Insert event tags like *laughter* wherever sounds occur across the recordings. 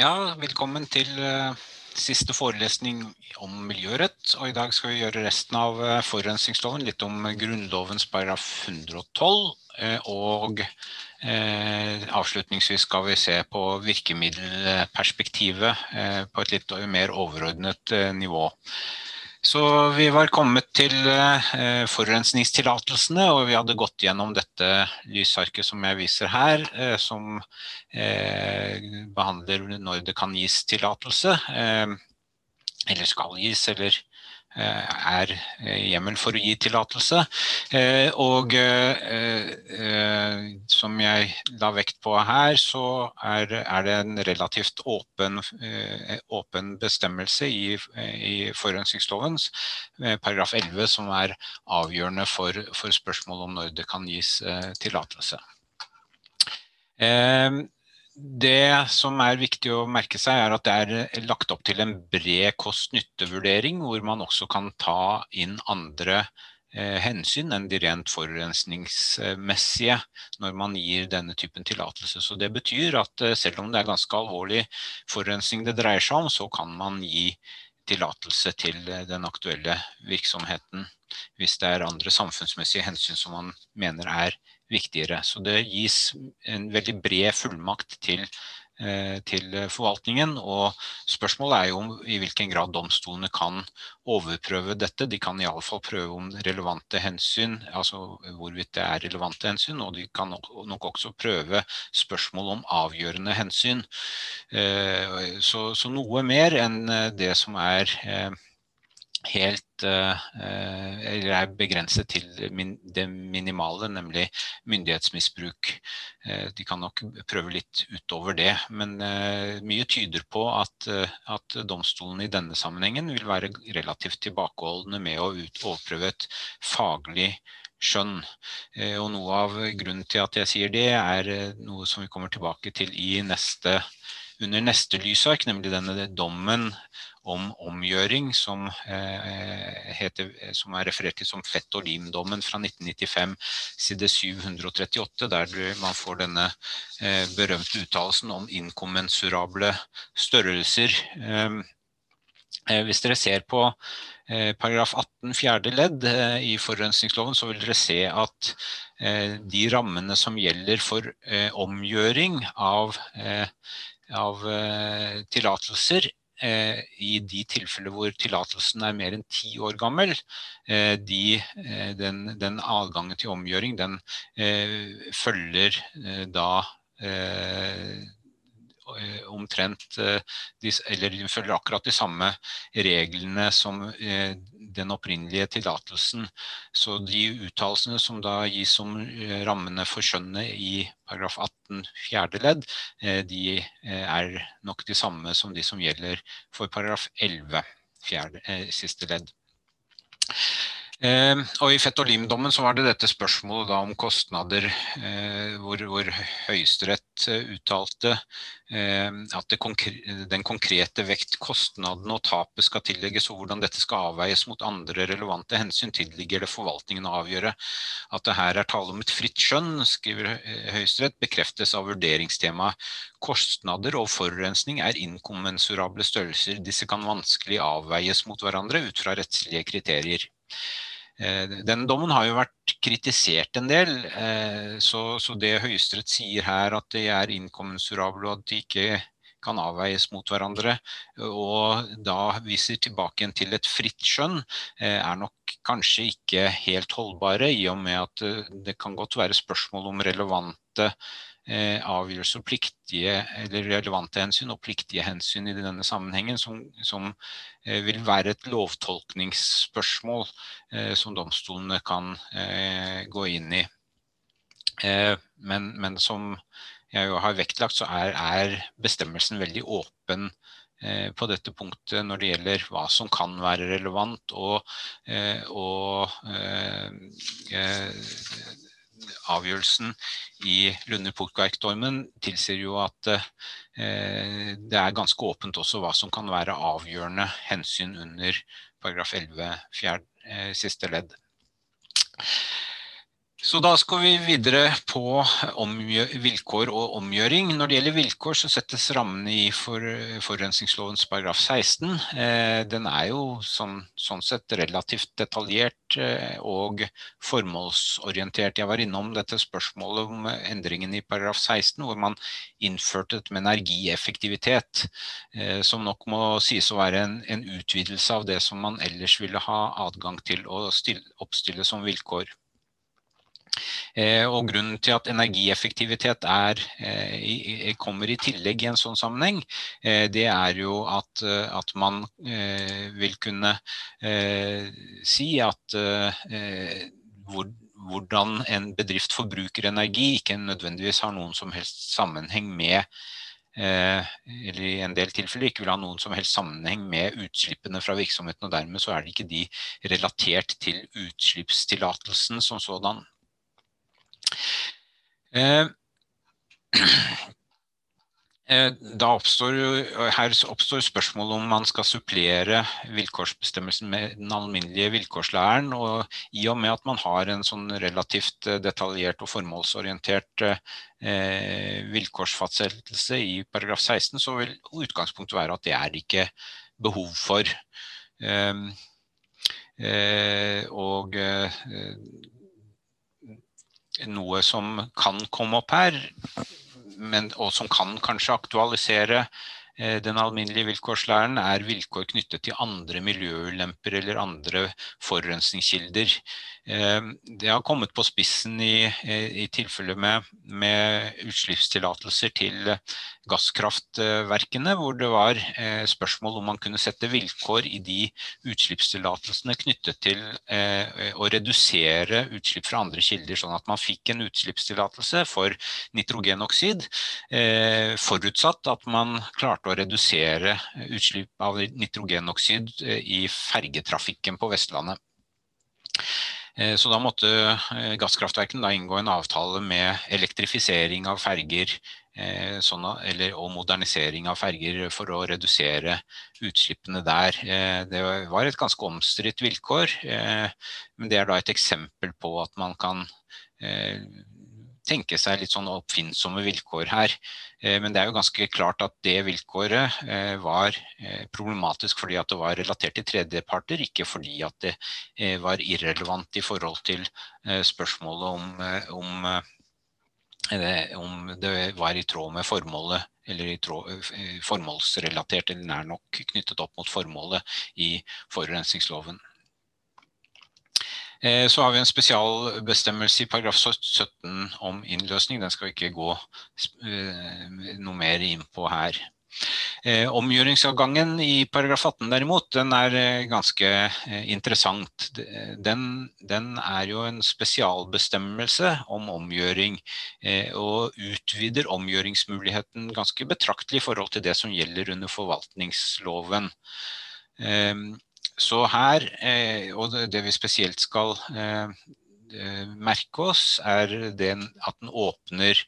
Ja, velkommen til uh, siste forelesning om miljørett. Og i dag skal vi gjøre resten av uh, forurensningsloven, litt om Grunnlovens paragraf 112. Uh, og avslutningsvis skal vi se på virkemiddelperspektivet på et litt mer overordnet nivå. Så vi var kommet til eh, forurensningstillatelsene, og vi hadde gått gjennom dette lysarket som jeg viser her, eh, som eh, behandler når det kan gis tillatelse, eller skal gis, eller er eh, hjemmel for å gi tillatelse. Eh, og som jeg la vekt på her, så er, det en relativt åpen, åpen bestemmelse i, i forurensningsloven, paragraf 11 som er avgjørende for, for spørsmålet om når det kan gis tillatelse. Det som er viktig å merke seg, er at det er lagt opp til en bred kost-nytte-vurdering, hvor man også kan ta inn andre eh, hensyn enn de rent forurensningsmessige når man gir denne typen tillatelse. Så det betyr at eh, selv om det er ganske alvorlig forurensning det dreier seg om, så kan man gi tillatelse til eh, den aktuelle virksomheten hvis det er andre samfunnsmessige hensyn som man mener er viktigere. Så det gis en veldig bred fullmakt til, eh, til forvaltningen. Og spørsmålet er jo om i hvilken grad domstolene kan overprøve dette. De kan iallfall prøve om relevante hensyn, altså hvorvidt det er relevante hensyn. Og de kan nok også prøve spørsmål om avgjørende hensyn. Eh, så, så noe mer enn det som er eh, helt eh, eller er begrenset til det minimale, nemlig myndighetsmisbruk. Eh, de kan nok prøve litt utover det, men eh, mye tyder på at, at domstolen i denne sammenhengen vil være relativt tilbakeholdne med å overprøve et faglig skjønn. Og noe av grunnen til at jeg sier det, er noe som vi kommer tilbake til i neste, under neste lysark, nemlig denne dommen om omgjøring som, eh, heter, som, er referert til som fett- og limdommen fra 1995, side 738, der man får denne eh, berømte uttalelsen om inkommensurable størrelser. Eh, eh hvis dere ser på eh, paragraf 18 fjerde ledd eh, i forurensningsloven, så vil dere se at de rammene som gjelder for omgjøring av, av tillatelser, Eh, i de tilfeller hvor tillatelsen er mer enn ti år gammel, eh, de, eh, den, den, adgangen til omgjøring den følger da Eh, omtrent eh, Eller de følger akkurat de samme reglene som eh, den opprinnelige tillatelsen. Så de uttalelsene som da gis om rammene for skjønnet i paragraf 18 fjerde ledd, de er nok de samme som de som gjelder for paragraf 11 fjerde, siste ledd. Eh, og I fett og lim-dommen så var det dette spørsmålet om kostnader, eh, hvor, hvor Høyesterett eh, uttalte eh, at konkre den konkrete vekt, kostnadene og tapet skal tillegges, og hvordan dette skal avveies mot andre relevante hensyn, tilligger det forvaltningen å avgjøre. At det her er tale om et fritt skjønn, skriver eh, Høyesterett, bekreftes av vurderingstemaet kostnader og forurensning er inkommensurable størrelser. Disse kan vanskelig avveies mot hverandre ut fra rettslige kriterier. Eh, den dommen har jo vært kritisert en del, eh, så, så det Høyesterett sier her at de er inkommensurable og at de ikke kan avveies mot hverandre, og da viser tilbake igjen til et fritt skjønn, eh, er nok kanskje ikke helt holdbare, i og med at det kan godt være spørsmål om relevante eh, og pliktige, eller relevante hensyn og pliktige hensyn i denne sammenhengen, som, som eh, vil være et lovtolkningsspørsmål eh, som domstolene kan gå inn i. Men, men, som jeg har vektlagt, så er, er bestemmelsen veldig åpen på dette punktet når det gjelder hva som kan være relevant, og, og avgjørelsen i Lunde Pukkverk-dormen tilsier jo at eh, det er ganske åpent også hva som kan være avgjørende hensyn under paragraf 11 fjerde, eh, siste ledd. Så da skal vi videre på vilkår og omgjøring. Når det gjelder vilkår så settes rammene i for, forurensningslovens paragraf 16. Eh, den er jo sånn, sånn, sett relativt detaljert eh, og formålsorientert. Jeg var innom dette spørsmålet om endringen i paragraf 16, hvor man innførte et med energieffektivitet, eh, som nok må sies å være en, en utvidelse av det som man ellers ville ha adgang til å stille, oppstille som vilkår. Eh, og grunnen til at energieffektivitet er, eh, kommer i tillegg i en sånn sammenheng, eh, det er jo at, at man vil kunne si at hvor, hvordan en bedrift forbruker energi ikke nødvendigvis har noen som helst sammenheng med eller i en del tilfeller ikke vil ha noen som helst sammenheng med utslippene fra virksomheten, og dermed så er det ikke de relatert til utslippstillatelsen som sådan. Eh, *clears throat* eh, oppstår, her oppstår spørsmålet om man skal supplere vilkårsbestemmelsen med den alminnelige vilkårslæren. og I og med at man har en sånn relativt eh, detaljert og formålsorientert vilkårsfastsettelse i paragraf 16, så vil utgangspunktet være at det er ikke behov for. Og noe som kan komme opp her, men, og som kan kanskje aktualisere Eh, den alminnelige vilkårslæren er vilkår knyttet til andre miljøulemper eller andre forurensningskilder. Eh, det har kommet på spissen i, eh, i tilfelle med, med utslippstillatelser til gasskraftverkene, hvor det var spørsmål om man kunne sette vilkår i de utslippstillatelsene knyttet til å redusere utslipp fra andre kilder, sånn at man fikk en utslippstillatelse for nitrogenoksid, forutsatt at man klarte å redusere utslipp av nitrogenoksid eh, i fergetrafikken på Vestlandet. Eh, så da måtte eh, gasskraftverkene inngå en avtale med elektrifisering av ferger sånn, eller, og modernisering av ferger for å redusere utslippene der. Det var et ganske omstridt vilkår, men det er da et eksempel på at man kan tenke seg litt sånn oppfinnsomme vilkår her. Eh, men det er jo ganske klart at det vilkåret eh, var eh, problematisk fordi at det var relatert til tredjeparter, ikke fordi at det var irrelevant i forhold til spørsmålet om, om, om det var i tråd med formålet eller formålsrelatert eller nær nok knyttet opp mot formålet i forurensningsloven. Eh, så har vi en spesialbestemmelse i paragraf 17 om innløsning. Den skal vi ikke gå eh, noe mer inn på her. Eh, omgjøringsadgangen i paragraf 18 derimot, den er ganske interessant. Den, den, er jo en spesialbestemmelse om omgjøring, og utvider omgjøringsmuligheten ganske betraktelig i forhold til det som gjelder under forvaltningsloven. Så her, eh, og det vi spesielt skal eh, eh, merke oss, er den at den åpner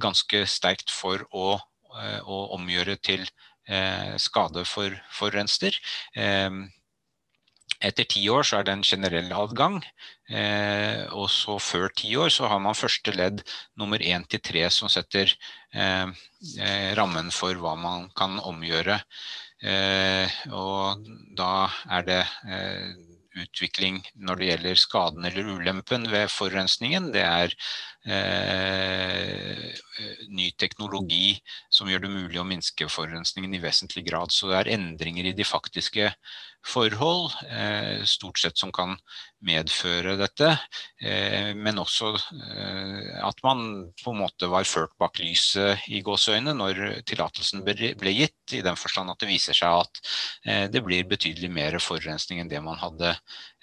ganske sterkt for å, å omgjøre til skade for forurenser. Etter ti år så er det en generell adgang, og så før ti år så har man første ledd nummer én til tre som setter rammen for hva man kan omgjøre. Eh, og da er det eh, utvikling når det gjelder skaden eller ulempen ved forurensningen. Det er eh, ny teknologi som gjør det mulig å minske forurensningen i vesentlig grad. Så det er endringer i de faktiske forhold, eh, stort sett som kan medføre dette. Eh, men også eh, at man på en måte var ført bak lyset i gåseøyne når tillatelsen ble gitt, i den forstand at det viser seg at det blir betydelig mer forurensning enn det man hadde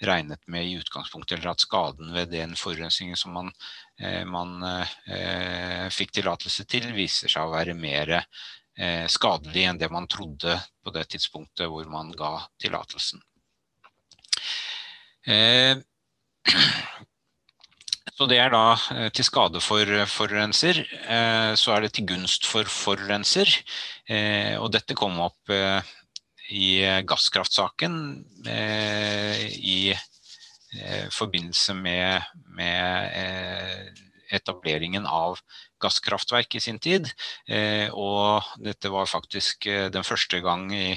regnet med i utgangspunktet, eller at skaden ved den forurensningen som man, man fikk tillatelse til, viser seg å være mer eh, skadelig enn det man trodde på det tidspunktet hvor man ga tillatelsen. Eh, *clears throat* så det er da eh, til skade for forurenser. Eh, så er det til gunst for forurenser. Eh, og dette kom opp i gasskraftsaken i forbindelse med, med etableringen av gasskraftverk i sin tid. Og dette var faktisk den første gang i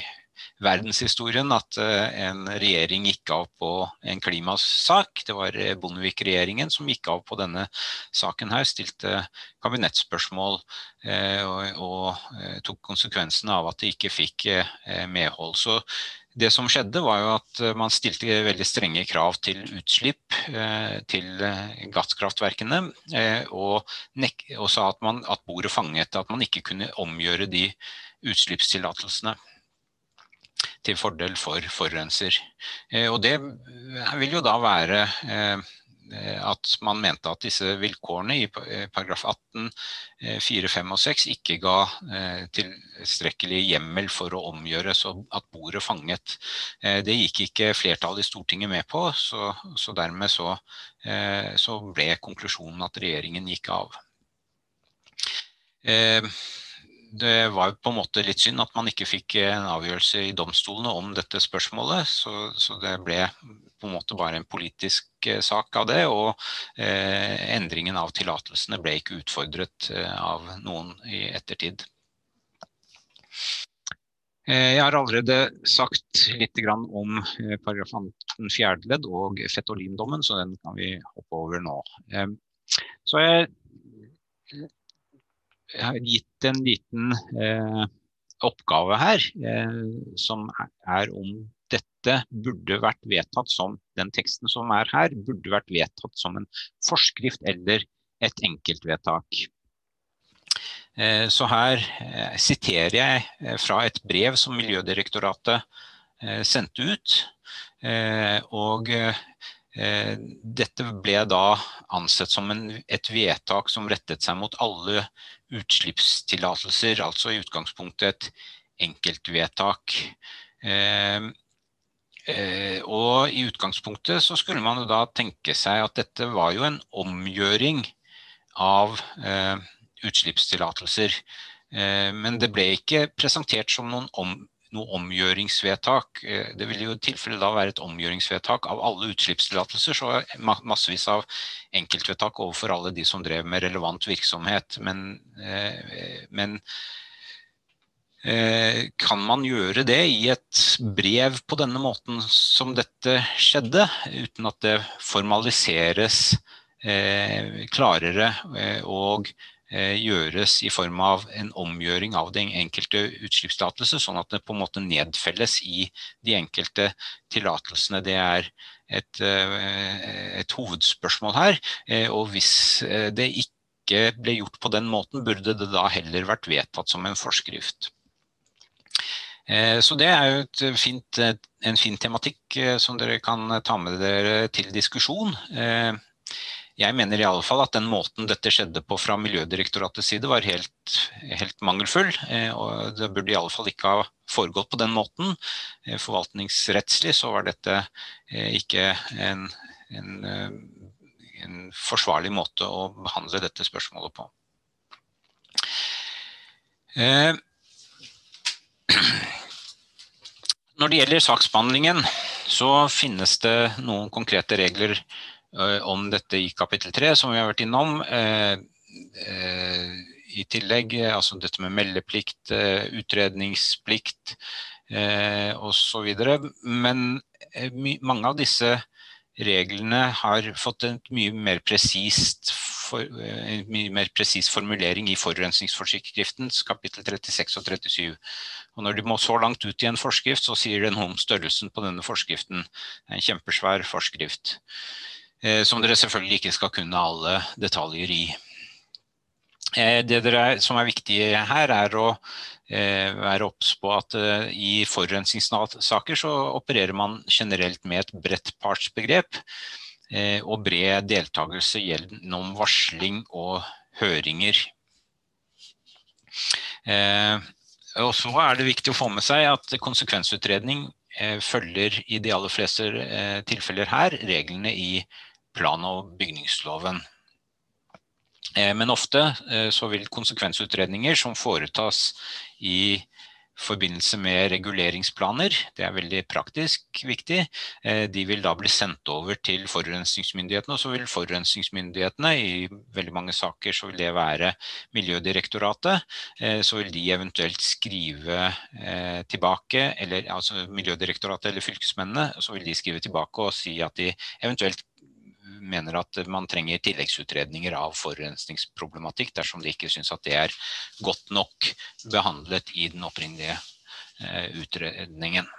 verdenshistorien at en regjering gikk av på en klimasak. Det var Bondevik-regjeringen som gikk av på denne saken her, stilte kabinettspørsmål og, og tok konsekvensene av at de ikke fikk medhold. Så det som skjedde var jo at man stilte veldig strenge krav til utslipp til gasskraftverkene, og, og sa at, man, at bordet fanget at man ikke kunne omgjøre de utslippstillatelsene til fordel for forurenser. Og det vil jo da være at man mente at disse vilkårene i paragraf 18, 4, 5 og 6 ikke ga tilstrekkelig hjemmel for å omgjøre så at bordet fanget. Det gikk ikke flertallet i Stortinget med på, så, så dermed så, så, ble konklusjonen at regjeringen gikk av det var på en måte litt synd at man ikke fikk en avgjørelse i domstolene om dette spørsmålet, så, så det ble på en måte bare en politisk eh, sak av det, og eh, endringen av tillatelsene ble ikke utfordret eh, av noen i ettertid. Eh, jeg har allerede sagt litt om eh, paragraf 18 fjerde ledd og fetolindommen, så den kan vi hoppe over nå. Så jeg jeg har gitt en liten eh, oppgave her, eh, som er om dette burde vært vedtatt som den teksten som er her, burde vært vedtatt som en forskrift eller et enkeltvedtak. Eh, så her eh, siterer jeg eh, fra et brev som Miljødirektoratet eh, sendte ut. og dette ble da ansett som en, et vedtak som rettet seg mot alle utslippstillatelser, altså i utgangspunktet et enkeltvedtak. Eh, eh, og i utgangspunktet så skulle man jo da tenke seg at dette var jo en omgjøring av eh, utslippstillatelser. Eh, men det ble ikke presentert som noen om, noe omgjøringsvedtak. Eh, det vil jo i tilfelle da være et omgjøringsvedtak av alle utslippstillatelser, så massevis av enkeltvedtak overfor alle de som drev med relevant virksomhet. Men, eh, men eh, kan man gjøre det i et brev på denne måten som dette skjedde, uten at det formaliseres klarere og gjøres i form av en omgjøring av den enkelte utslippstillatelse, sånn at det på en måte nedfelles i de enkelte tillatelsene. Det er et, eh, et, hovedspørsmål her. Eh, og hvis det ikke ble gjort på den måten, burde det da heller vært vedtatt som en forskrift. Så det er jo fint, en fin tematikk som dere kan ta med dere til diskusjon. Jeg mener i alle fall at den måten dette skjedde på fra Miljødirektoratets side var helt, helt mangelfull. Eh, og det burde i alle fall ikke ha foregått på den måten. Eh, forvaltningsrettslig så var dette eh, ikke en, en, en forsvarlig måte å behandle dette spørsmålet på. *clears throat* Når det gjelder saksbehandlingen, så finnes det noen konkrete regler om dette i kapittel 3, som vi har vært innom. Eh, eh, I tillegg altså dette med meldeplikt, utredningsplikt osv. Men mange av disse reglene har fått en mye mer presist for, en mye mer presis formulering i forurensningsforskriftens kapittel 36 og 37. Og når de må så langt ut i en forskrift, så sier det noe om størrelsen på denne forskriften. Det er en kjempesvær forskrift. Eh, som dere selvfølgelig ikke skal kunne alle detaljer i. Eh, det dere, som er viktig her, er å eh, være obs på at i forurensningssaker så opererer man generelt med et bredt partsbegrep og bred deltakelse gjennom varsling og høringer. Og så er det viktig å få med seg at konsekvensutredning følger i de aller fleste tilfeller her reglene i plan- og bygningsloven. Eh, men ofte eh, så vil konsekvensutredninger som foretas i forbindelse med reguleringsplaner. Det er veldig praktisk viktig. Eh, de vil da bli sendt over til forurensningsmyndighetene, og så vil forurensningsmyndighetene, i veldig mange saker så vil det være Miljødirektoratet, så vil de eventuelt skrive tilbake, eller altså Miljødirektoratet eller fylkesmennene, så vil de skrive tilbake og si at de eventuelt mener at man trenger tilleggsutredninger av forurensningsproblematikk dersom de ikke syns at det er godt nok behandlet i den opprinnelige eh, utredningen.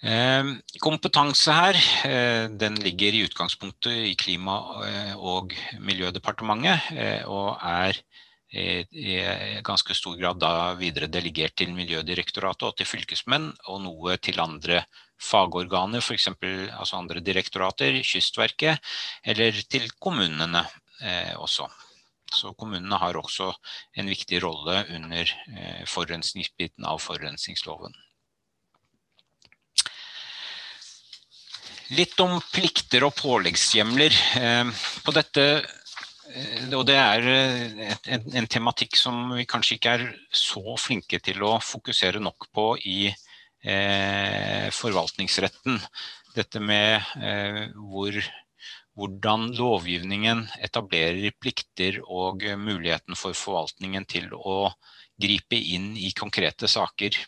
Eh, kompetanse her, eh, den ligger i utgangspunktet i Klima- og miljødepartementet og er i ganske stor grad da videre delegert til Miljødirektoratet og til fylkesmenn, og noe til andre fagorganer, f.eks. Altså andre direktorater, Kystverket, eller til kommunene eh, også. Så kommunene har også en viktig rolle under eh, forurensningsbiten av forurensningsloven. Litt om plikter og påleggshjemler. Eh, på dette og det er et, en, en, tematikk som vi kanskje ikke er så flinke til å fokusere nok på i eh, forvaltningsretten. Dette med eh, hvor, hvordan lovgivningen etablerer plikter og muligheten for forvaltningen til å gripe inn i konkrete saker.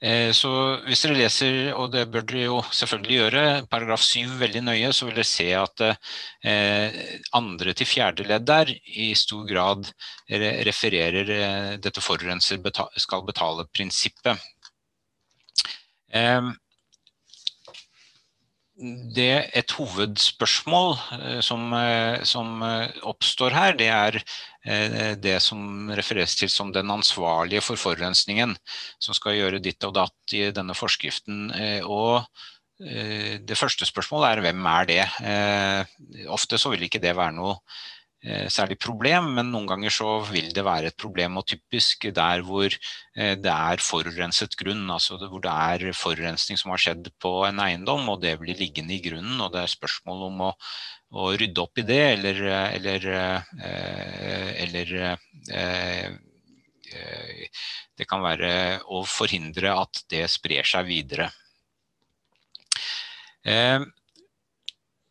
Eh, så hvis dere leser, og det bør dere jo selvfølgelig gjøre, paragraf 7 veldig nøye, så vil dere se at eh, andre til fjerde ledd der i stor grad refererer eh, dette forurenser skal betale-prinsippet. Det, et hovedspørsmål som, som, oppstår her, det er det som refereres til som den ansvarlige for forurensningen, som skal gjøre ditt og datt i denne forskriften. Og det første spørsmålet er hvem er det? Ofte så vil ikke det være noe Eh, særlig problem, men noen ganger så vil det være et problem, og typisk der hvor eh, det er forurenset grunn, altså hvor det er forurensning som har skjedd på en eiendom, og det blir liggende i grunnen, og det er spørsmål om å, å rydde opp i det, eller, eller, eh, eller det kan være å forhindre at det sprer seg videre.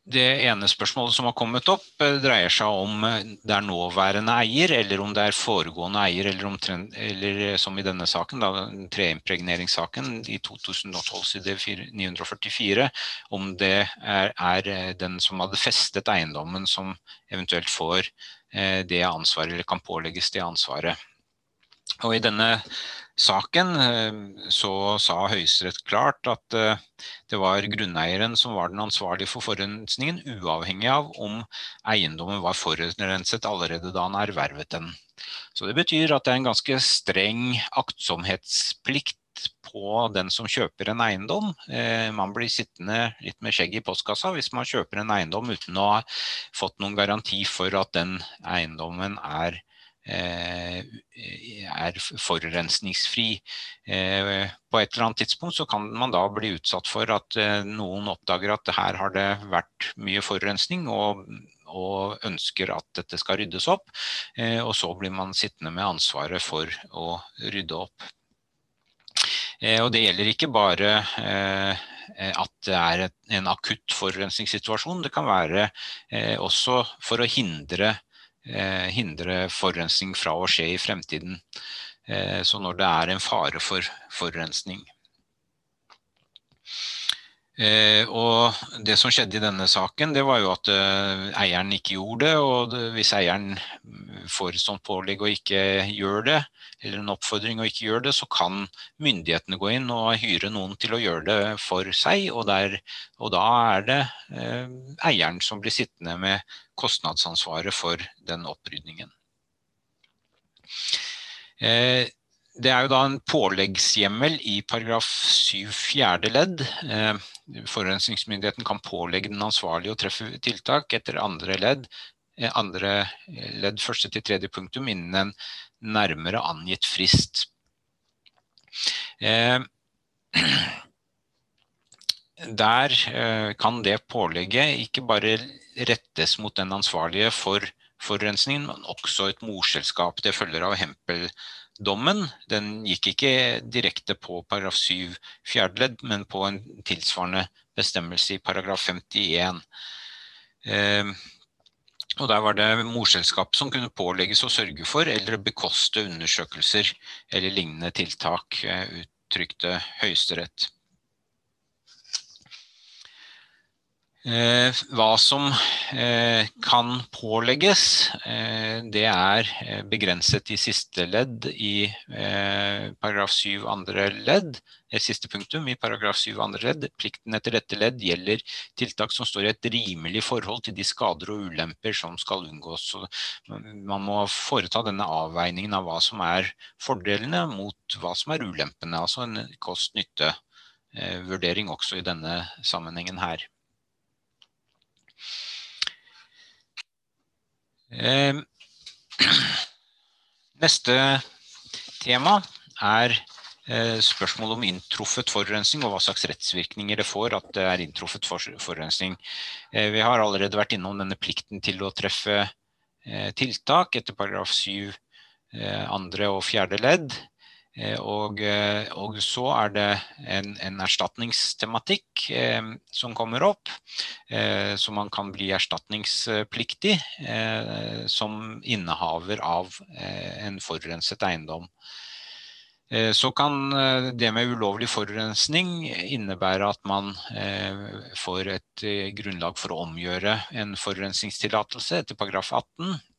Det ene spørsmålet som har kommet opp, eh, dreier seg om eh, det er nåværende eier, eller om det er foregående eier, eller, om, eller eh, som i denne saken, da, treimpregneringssaken i 2012 side 944, om det er, er, den som hadde festet eiendommen som eventuelt får det ansvaret, eller kan pålegges det ansvaret. Og i denne saken eh, så sa Høyesterett klart at eh, det var grunneieren som var den ansvarlige for forurensningen, uavhengig av om eiendommen var forurenset allerede da han ervervet den. Så Det betyr at det er en ganske streng aktsomhetsplikt på den som kjøper en eiendom. Eh, man blir sittende litt med skjegg i postkassa hvis man kjøper en eiendom uten å ha fått noen garanti for at den eiendommen er er forurensningsfri. Eh, på et eller annet tidspunkt så kan man da bli utsatt for at eh, noen oppdager at her har det vært mye forurensning, og, og ønsker at dette skal ryddes opp. Og så blir man sittende med ansvaret for å rydde opp. Og det gjelder ikke bare at det er en akutt forurensningssituasjon. Det kan være også for å hindre Eh, hindre forurensning fra å skje i fremtiden. Eh, så når det er en fare for forurensning. Eh, og det som skjedde i denne saken, det var jo at eieren ikke gjorde det. Og hvis eieren får et sånt pålegg og ikke gjør det, eller en oppfordring og ikke gjør det, så kan myndighetene gå inn og hyre noen til å gjøre det for seg. Og, der, og da er det eh, eieren som blir sittende med kostnadsansvaret for den opprydningen. Eh, det er jo da en påleggshjemmel i paragraf 7 fjerde ledd. Eh, forurensningsmyndigheten kan pålegge den ansvarlige å treffe tiltak etter andre ledd eh, andre ledd første til tredje punktum innen en nærmere angitt frist. Eh, *clears throat* der eh, kan det pålegget ikke bare rettes mot den ansvarlige for forurensningen, men også et morselskap. Det følger av Hempel-dommen. Den gikk ikke direkte på paragraf 7 fjerde ledd, men på en tilsvarende bestemmelse i paragraf 51. Eh, og der var det morselskap som kunne pålegges å sørge for eller bekoste undersøkelser eller lignende tiltak, eh, uttrykte Høyesterett. Hva som eh, kan pålegges, eh, det er begrenset i siste ledd i paragraf 7 andre ledd. Siste punktum i paragraf 7 andre ledd. Plikten etter dette ledd gjelder tiltak som står i et rimelig forhold til de skader og ulemper som skal unngås. Så man må foreta denne avveiningen av hva som er fordelene mot hva som er ulempene. Altså en kost-nytte-vurdering også i denne sammenhengen her. Ehm, *clears throat* neste tema er eh, spørsmål om inntruffet forurensning og hva slags rettsvirkninger det får at det er inntruffet forurensning. Eh, vi har allerede vært innom denne plikten til å treffe eh, tiltak etter paragraf 7 andre og fjerde ledd. Eh, og, eh, og, så er det en, en erstatningstematikk eh, som kommer opp, eh, så man kan bli erstatningspliktig eh, som innehaver av eh, en forurenset eiendom. Så kan det med ulovlig forurensning innebære at man får et grunnlag for å omgjøre en forurensningstillatelse etter paragraf 18 Eh,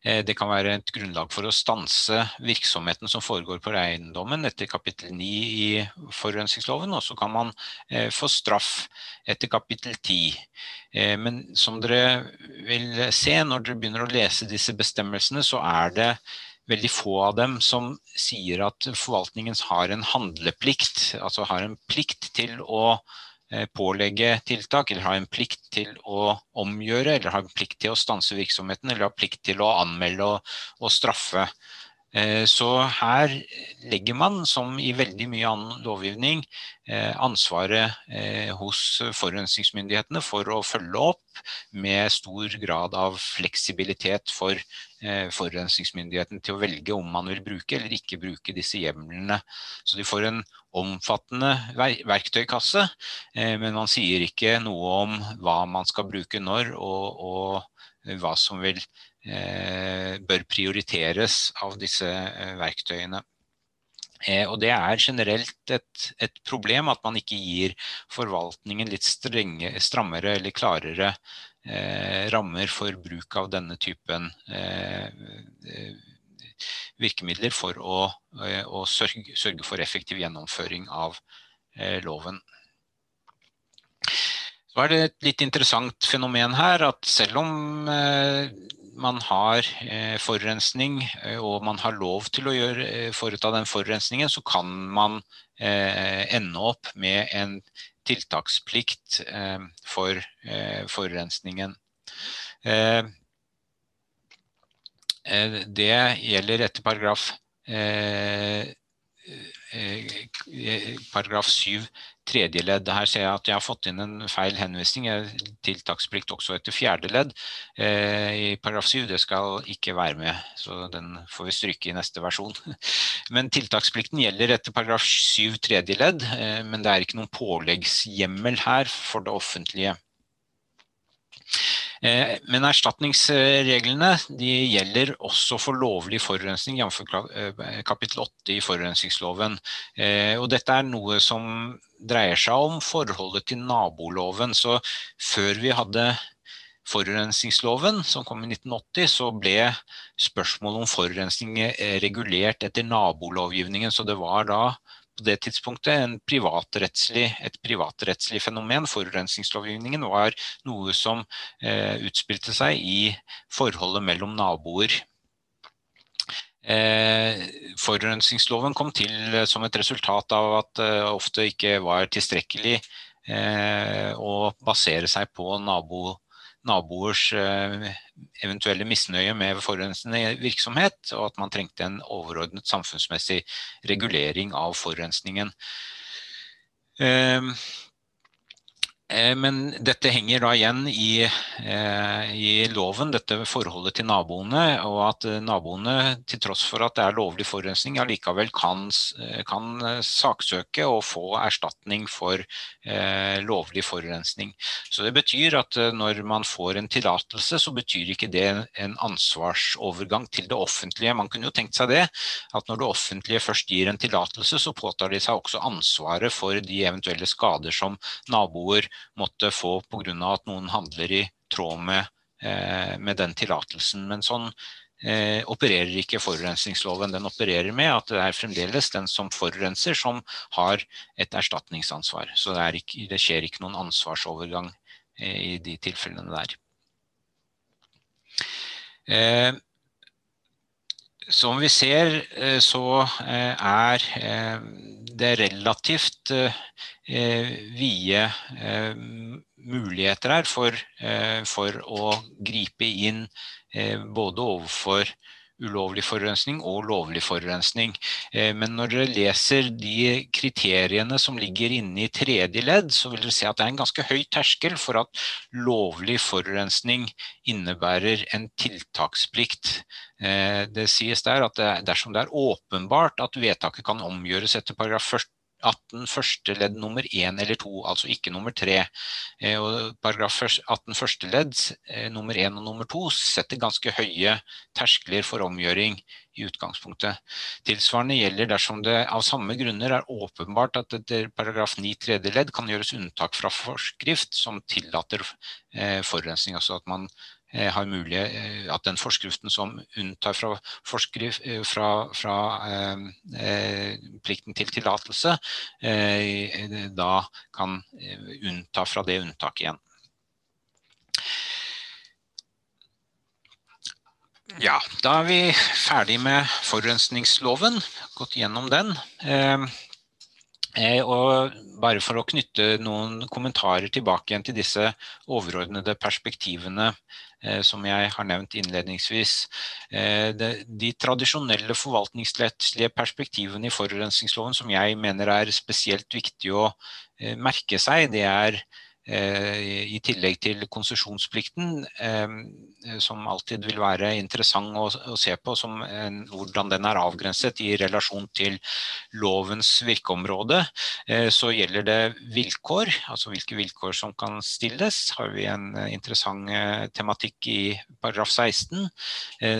det kan være et grunnlag for å stanse virksomheten som foregår på eiendommen etter kapittel 9 i forurensningsloven, og så kan man eh, få straff etter kapittel 10. Eh, men som dere vil se når dere begynner å lese disse bestemmelsene, så er det veldig få av dem som sier at forvaltningen har en handleplikt, altså har en plikt til å Eh, pålegge tiltak, eller ha en plikt til å omgjøre, eller ha en plikt til å stanse virksomheten, eller ha plikt til å anmelde og, og straffe. Eh, så her legger man, som i veldig mye annen lovgivning, eh, ansvaret hos forurensningsmyndighetene for å følge opp med stor grad av fleksibilitet for forurensningsmyndigheten til å velge om man vil bruke eller ikke bruke disse hjemlene. Så de får en omfattende verktøykasse, eh, men man sier ikke noe om hva man skal bruke når, og, og hva som vil, eh, bør prioriteres av disse eh, verktøyene. Og Det er generelt et, et, problem at man ikke gir forvaltningen litt strenge, strammere eller klarere rammer for bruk av denne typen eh, virkemidler for å, eh, å sørge, sørge, for effektiv gjennomføring av eh, loven. Så er det et litt interessant fenomen her at selv om eh, man har forurensning og man har lov til å gjøre, foreta den forurensningen, så kan man ende opp med en tiltaksplikt for forurensningen. Eh, det gjelder etter paragraf, eh, eh, paragraf 7 tredje ledd. Her ser jeg at jeg har fått inn en feil henvisning. Tiltaksplikt også etter fjerde ledd i paragraf 7. Det skal ikke være med, så den får vi stryke i neste versjon. *laughs* Men tiltaksplikten gjelder etter paragraf 7 tredje ledd, men det er ikke noen påleggshjemmel her for det offentlige. Eh, men erstatningsreglene de gjelder også for lovlig forurensning, jf. Eh, kapittel 8 i forurensningsloven. Eh, og dette er noe som dreier seg om forholdet til naboloven. Så før vi hadde forurensningsloven, som kom i 1980, så ble spørsmålet om forurensning regulert etter nabolovgivningen. Så det var da på det tidspunktet privatrettslig, et privatrettslig fenomen. Forurensningslovgivningen var noe som eh, utspilte seg i forholdet mellom naboer. Eh, forurensningsloven kom til eh, som et resultat av at det eh, ofte ikke var tilstrekkelig eh, å basere seg på nabo, naboers eh, eventuelle misnøye med forurensende virksomhet, og at man trengte en overordnet samfunnsmessig regulering av forurensningen. Eh, men dette henger da igjen i, eh, i, loven, dette forholdet til naboene, og at eh, naboene, til tross for at det er lovlig forurensning, allikevel kan, kan saksøke og få erstatning for eh, lovlig forurensning. Så det betyr at når man får en tillatelse, så betyr ikke det en ansvarsovergang til det offentlige. Man kunne jo tenkt seg det, at når det offentlige først gir en tillatelse, så påtar de seg også ansvaret for de eventuelle skader som naboer måtte få pga. at noen handler i tråd med, eh, med den tillatelsen. Men sånn eh, opererer ikke forurensningsloven. Den opererer med at det er fremdeles den som forurenser som har et erstatningsansvar. Så det, ikke, det skjer ikke noen ansvarsovergang eh, i de tilfellene der. Eh, som vi ser, eh, så eh, er det relativt vide muligheter her for, for, å gripe inn både overfor ulovlig forurensning og lovlig forurensning. Eh, men når dere leser de kriteriene som ligger inne i tredje ledd, så vil dere se at det er en ganske høy terskel for at lovlig forurensning innebærer en tiltaksplikt. Eh, det sies der at dersom det er åpenbart at vedtaket kan omgjøres etter paragraf 40 18 første ledd nummer 1 eller 2, altså ikke nummer 3. Eh, og paragraf 18 første ledd eh, nummer 1 og nummer 2 setter ganske høye terskler for omgjøring i utgangspunktet. Tilsvarende gjelder dersom det av samme grunner er åpenbart at etter paragraf 9 tredje ledd kan gjøres unntak fra forskrift som tillater eh, forurensning. Altså at man Eh, har mulighet, eh, at den forskriften som unntar fra, forskrift, eh, fra, fra eh, plikten til tillatelse, eh, da kan unnta fra det unntaket igjen. Ja, da er vi ferdig med forurensningsloven, gått gjennom den. Eh, Eh, og bare for å knytte noen kommentarer tilbake igjen til disse overordnede perspektivene eh, som jeg har nevnt innledningsvis. Eh, de, tradisjonelle forvaltningsrettslige perspektivene i forurensningsloven som jeg mener er spesielt viktig å eh, merke seg, det er Eh, i tillegg til konsesjonsplikten, eh, som alltid vil være interessant å, se på som en, hvordan den er avgrenset i relasjon til lovens virkeområde, eh, så gjelder det vilkår, altså hvilke vilkår som kan stilles. Har vi en interessant tematikk i paragraf 16,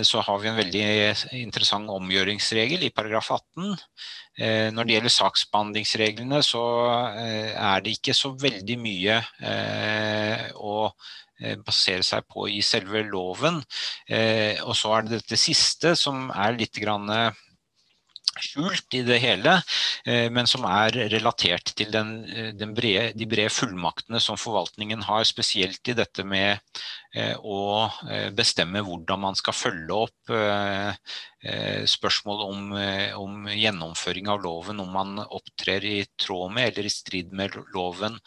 så har vi en veldig interessant omgjøringsregel i paragraf 18. Eh, når det gjelder saksbehandlingsreglene, så eh, er det ikke så veldig mye eh, å basere seg på i selve loven. Og så er det dette siste som er litt grann skjult i det hele, men som er relatert til den, den brede, de brede fullmaktene som forvaltningen har, spesielt i dette med å bestemme hvordan man skal følge opp Eh, spørsmål om, eh, om, gjennomføring av loven, om man opptrer i tråd med eller i strid med loven.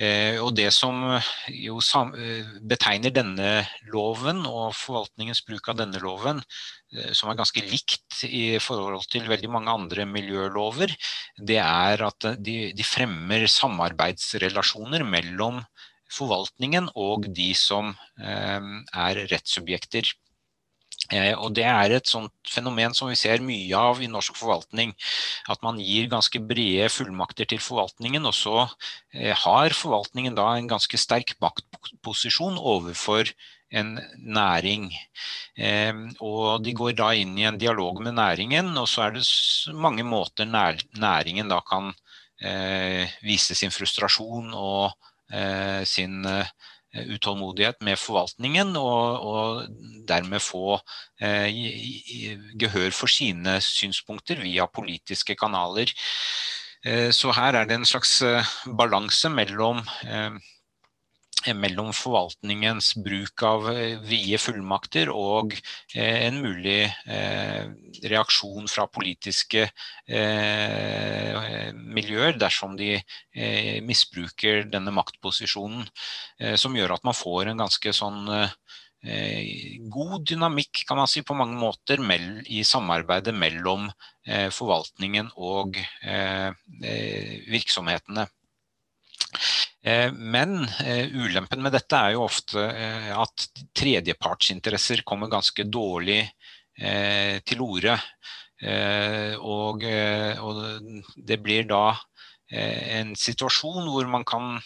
Eh, og det som jo betegner denne loven og forvaltningens bruk av denne loven, som er ganske likt i forhold til veldig mange andre miljølover, det er at de, de fremmer samarbeidsrelasjoner mellom forvaltningen og de som er rettssubjekter. Eh, og Det er et sånt fenomen som vi ser mye av i norsk forvaltning. At man gir ganske brede fullmakter til forvaltningen, og så eh, har forvaltningen da en ganske sterk maktposisjon overfor en næring. Eh, og De går da inn i en dialog med næringen, og så er det mange måter næringen da kan vise sin frustrasjon og sin utålmodighet med forvaltningen, og, og dermed få eh, gehør for sine synspunkter via politiske kanaler. Eh, så her er det en slags eh, balanse mellom eh, Eh, mellom forvaltningens bruk av eh, vide fullmakter og eh, en mulig reaksjon fra politiske miljøer dersom de misbruker denne maktposisjonen, som gjør at man får en ganske sånn god dynamikk kan man si på mange måter i samarbeidet mellom forvaltningen og virksomhetene. Men ulempen med dette er jo ofte at tredjepartsinteresser kommer ganske dårlig til orde. Og, og det blir da en situasjon hvor man kan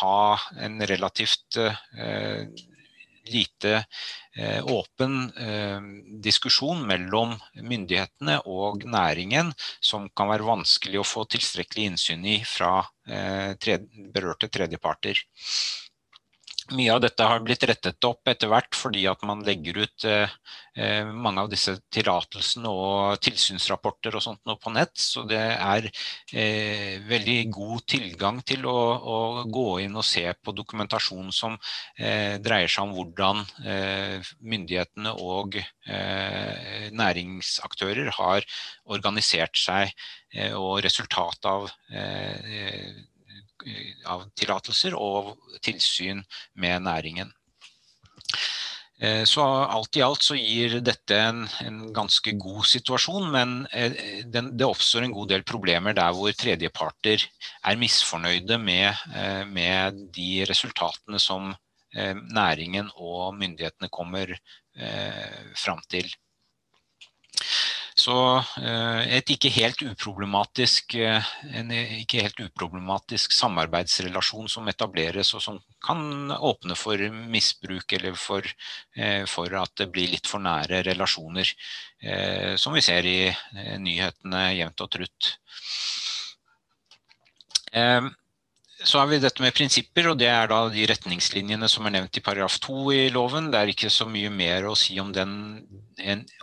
ha en relativt lite eh, åpen eh, diskusjon mellom myndighetene og næringen som kan være vanskelig å få tilstrekkelig innsyn i fra eh, berørte tredjeparter. Mye av dette har blitt rettet opp etter hvert fordi at man legger ut eh, eh mange av disse tillatelsene og tilsynsrapporter og sånt på nett. Så det er eh, veldig god tilgang til å, gå inn og se på dokumentasjon som eh, dreier seg om hvordan eh, myndighetene og eh, næringsaktører har organisert seg og resultatet av av tillatelser og tilsyn med næringen. Eh, så alt i alt så gir dette en, en ganske god situasjon, men eh, den, det oppstår en god del problemer der hvor tredjeparter er misfornøyde med, eh, med de resultatene som næringen og myndighetene kommer fram til. Så eh, et ikke helt uproblematisk, eh, en ikke helt uproblematisk samarbeidsrelasjon som etableres og som kan åpne for misbruk eller for, eh, for at det blir litt for nære relasjoner. Som vi ser i nyhetene jevnt og trutt. Så har vi dette med prinsipper, og det er da de retningslinjene som er nevnt i paragraf 2 i loven. Det er ikke så mye mer å si om, den,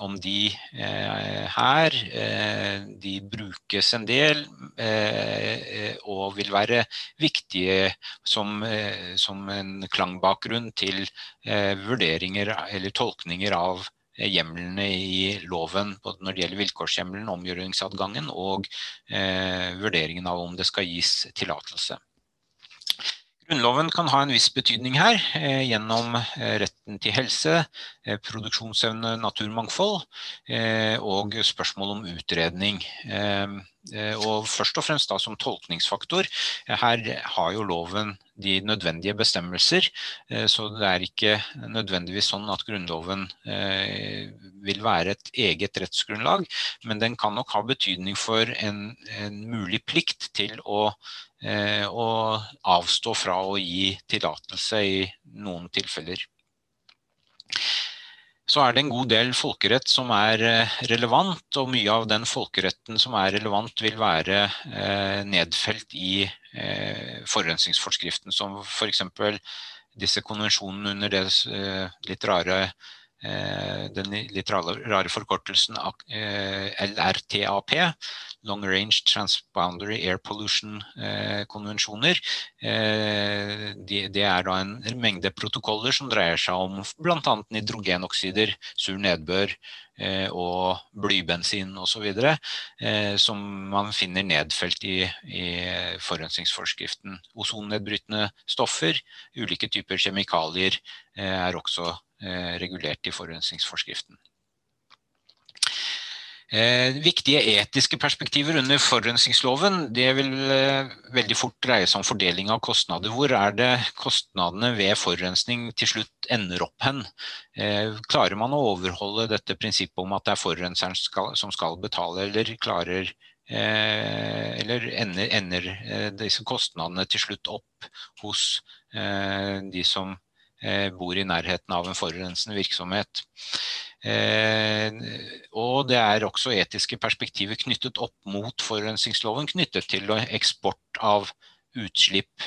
om de eh, her. Eh, de brukes en del eh, og vil være viktige som, eh, som en klangbakgrunn til eh, vurderinger eller tolkninger av eh, hjemlene i loven både når det gjelder vilkårshjemmelen, omgjøringsadgangen og vurderingen av om det skal gis tillatelse. Grunnloven kan ha en viss betydning her, eh, gjennom eh, retten til helse, produksjonsevne, naturmangfold og spørsmål om utredning. Og først og fremst da som tolkningsfaktor. Her har jo loven de nødvendige bestemmelser, så det er ikke nødvendigvis sånn at Grunnloven vil være et eget rettsgrunnlag, men den kan nok ha betydning for en, en mulig plikt til å Eh, og avstå fra å gi tillatelse i noen tilfeller. Så er det en god del folkerett som er eh, relevant, og mye av den folkeretten som er relevant vil være eh, nedfelt i forurensningsforskriften, som f.eks. For disse konvensjonene under det litt rare den litt rare forkortelsen LRTAP, Long Range Transboundary Air Pollution-konvensjoner. Eh, eh, det er da en mengde protokoller som dreier seg om bl.a. nitrogenoksider, sur nedbør eh, og blybensin osv. Som man finner nedfelt i, i forurensningsforskriften. Ozonnedbrytende stoffer, ulike typer kjemikalier er også regulert i forurensningsforskriften. Eh, viktige etiske perspektiver under forurensningsloven det vil eh, veldig fort dreie seg om fordeling av kostnader. Hvor er det kostnadene ved forurensning til slutt ender opp hen? Eh, klarer man å overholde dette prinsippet om at det er forurenseren skal, som skal betale, eller klarer eh, eller ender, ender, eh, disse kostnadene til slutt opp hos eh, de som bor i nærheten av en forurensende virksomhet? Eh, og det er også etiske perspektiver knyttet opp mot forurensningsloven knyttet til eksport av utslipp.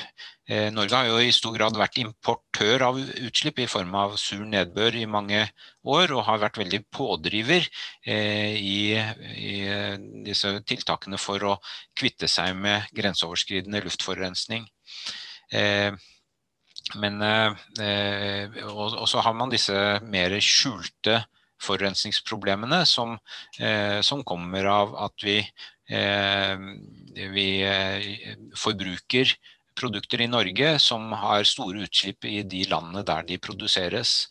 Eh, Norge har jo i stor grad vært importør av utslipp i form av sur nedbør i mange år, og har vært veldig pådriver eh, i, i, disse tiltakene for å kvitte seg med grenseoverskridende luftforurensning. Men, og, så har man disse mer skjulte forurensningsproblemene som, eh, som, kommer av at vi, eh, vi eh, forbruker produkter i Norge som har store utslipp i de landene der de produseres.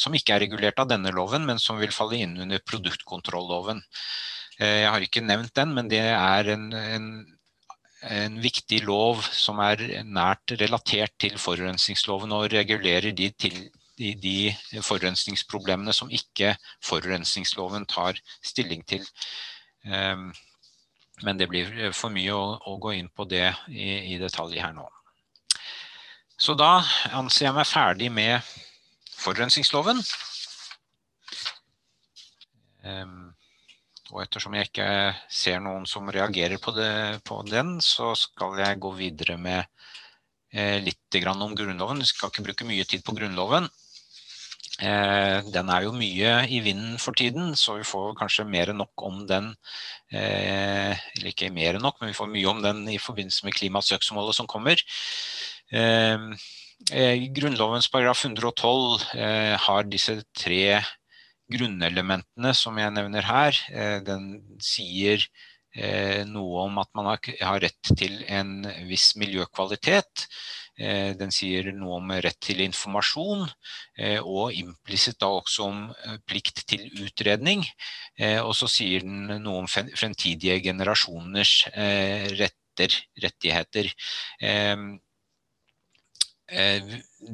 som ikke er regulert av denne loven, men som vil falle inn under produktkontrolloven. Jeg har ikke nevnt den, men det er en, en en viktig lov som er nært relatert til forurensningsloven og regulerer de, til, de, de forurensningsproblemene som ikke forurensningsloven tar stilling til. Um, men det blir for mye å, å gå inn på det i, i, detalj her nå. Så da anser jeg meg ferdig med forurensningsloven. Um, og ettersom jeg ikke ser noen som reagerer på, det, på den, så skal jeg gå videre med eh, litt om Grunnloven. Jeg skal ikke bruke mye tid på Grunnloven. Eh, den er jo mye i vinden for tiden, så vi får kanskje mer enn nok om den. Eh, eller ikke mer enn nok, men vi får mye om den i forbindelse med klimasøksmålet som kommer. Eh, Grunnlovens paragraf 112 eh, har disse tre grunnelementene som jeg nevner her, den sier noe om at man har rett til en viss miljøkvalitet. Eh, den sier noe om rett til informasjon, og implisitt da også om plikt til utredning. Og så sier den noe om fremtidige generasjoners retter, rettigheter. Eh,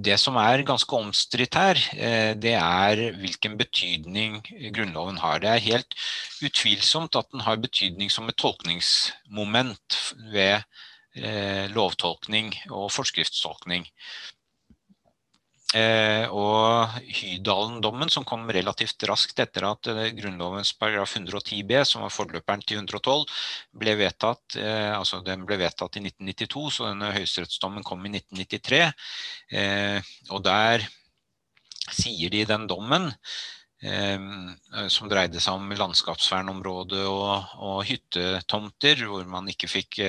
det som er ganske omstridt her, eh, det er hvilken betydning Grunnloven har. Det er helt utvilsomt at den har betydning som et tolkningsmoment ved eh, lovtolkning og forskriftstolkning. Eh, og Hydalen-dommen, som kom relativt raskt etter at eh, Grunnlovens paragraf 110 b, som var forløperen til 112, ble vedtatt, eh, altså den ble vedtatt i 1992, så denne høyesterettsdommen kom i 1993. og der sier de i den dommen som dreide seg om landskapsvernområde og, og, hyttetomter, hvor man ikke fikk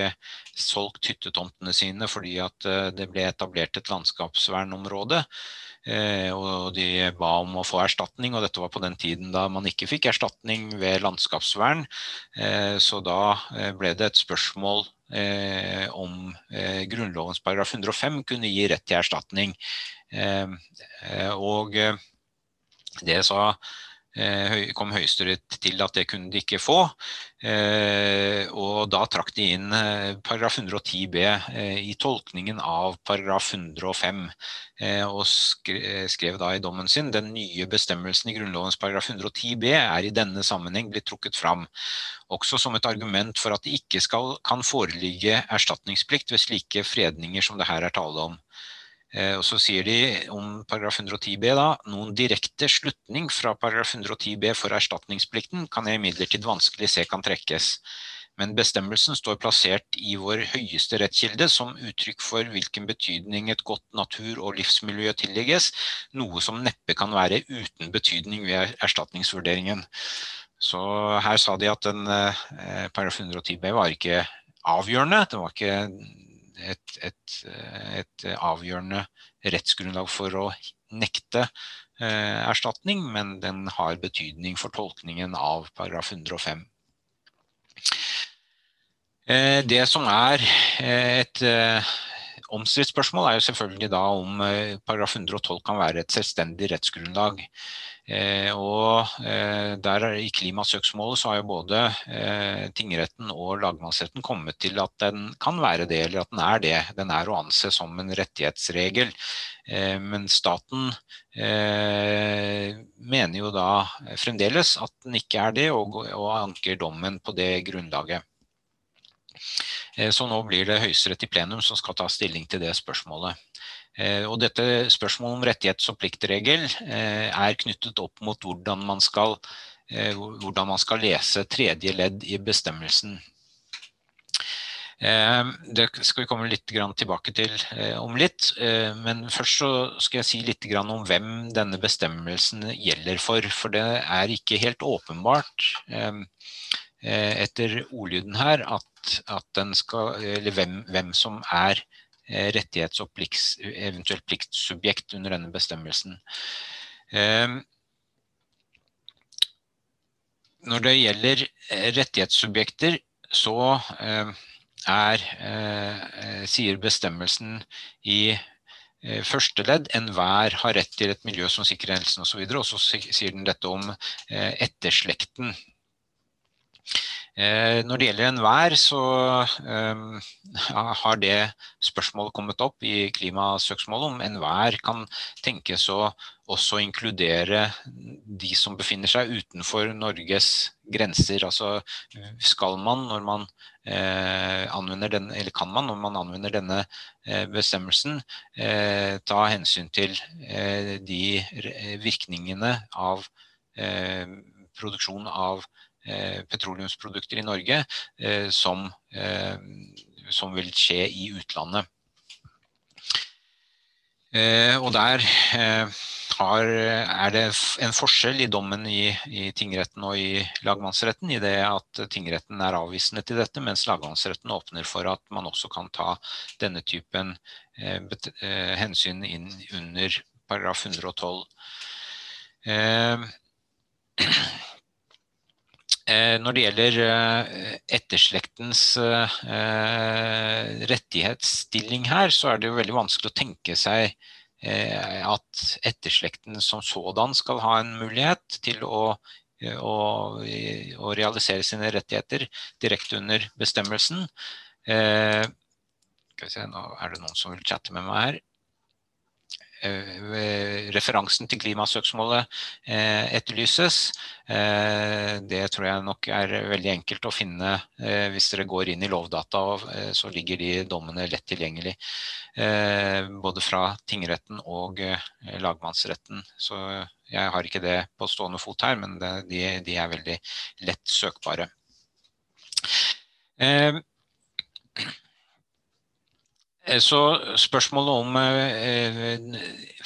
solgt hyttetomtene sine fordi at det ble etablert et landskapsvernområde. Og de ba om å få erstatning, og dette var på den tiden da man ikke fikk erstatning ved landskapsvern. Så da ble det et spørsmål om Grunnlovens paragraf 105 kunne gi rett til erstatning. Og det sa, eh, kom Høyesterett til at det kunne de ikke få. Eh, og da trakk de inn eh, paragraf 110 b i tolkningen av paragraf 105. Og skrev da i dommen sin den nye bestemmelsen i Grunnlovens paragraf 110 b er i denne sammenheng blitt trukket fram. Også som et argument for at det ikke skal, kan foreligge erstatningsplikt ved slike fredninger som det her er tale om. Eh, og så sier de om paragraf 110 b da, noen direkte slutning fra paragraf 110 b for erstatningsplikten kan jeg imidlertid vanskelig se kan trekkes. Men bestemmelsen står plassert i vår høyeste rettskilde som uttrykk for hvilken betydning et godt natur- og livsmiljø tillegges, noe som neppe kan være uten betydning ved erstatningsvurderingen. Så her sa de at den eh, paragraf 110 b var ikke avgjørende. Det var ikke et, et, et, avgjørende rettsgrunnlag for å nekte eh, erstatning, men den har betydning for tolkningen av paragraf 105. Eh, det som er eh, et eh, omstridt spørsmål, er jo selvfølgelig da om eh, paragraf 112 kan være et selvstendig rettsgrunnlag. Eh, og eh, der I klimasøksmålet så har jo både eh, tingretten og lagmannsretten kommet til at den kan være det, eller at den er det. Den er å anse som en rettighetsregel. Men staten mener jo da fremdeles at den ikke er det, og, og anker dommen på det grunnlaget. Så nå blir det Høyesterett i plenum som skal ta stilling til det spørsmålet. Eh, og dette spørsmålet om rettighets- og pliktregel eh, er knyttet opp mot hvordan man skal, eh, hvordan man skal lese tredje ledd i bestemmelsen. Det skal vi komme litt tilbake til om litt, men først så skal jeg si litt om hvem denne bestemmelsen gjelder for. For det er ikke helt åpenbart etter ordlyden her at, at skal, hvem, hvem som er rettighets- og plikts, eventuelt pliktsubjekt under denne bestemmelsen. Ehm, når det gjelder eh, rettighetssubjekter, så ehm, er, eh, sier bestemmelsen i første ledd enhver har rett til et miljø som sikrer helsen osv. Og, så og så sier den dette om etterslekten Eh, når det gjelder enhver, så eh, har det spørsmålet kommet opp i klimasøksmålet om enhver kan tenkes å også inkludere de som befinner seg utenfor Norges grenser. Altså skal man når man eh, anvender den, eller kan man når man anvender denne eh, bestemmelsen eh, ta hensyn til eh, de virkningene av produksjon av petroleumsprodukter i Norge eh, som, eh, som vil skje i utlandet. Og der har, er det en forskjell i dommen i, i, tingretten og i lagmannsretten, i det at tingretten er avvisende til dette, mens lagmannsretten åpner for at man også kan ta denne typen eh, hensyn inn under paragraf 112. Eh, Eh, når det gjelder eh, etterslektens eh, rettighetsstilling her, så er det jo veldig vanskelig å tenke seg at etterslekten som sådan skal ha en mulighet til å, å, å realisere sine rettigheter direkte under bestemmelsen. Skal vi se, nå er det noen som vil chatte med meg her. Eh, referansen til klimasøksmålet eh, etterlyses. Eh, det tror jeg nok er veldig enkelt å finne hvis dere går inn i Lovdata. Så ligger de dommene lett tilgjengelig. Både fra tingretten og lagmannsretten. Så jeg har ikke det på stående fot her, men de, de er veldig lett søkbare. Eh, så spørsmålet om eh,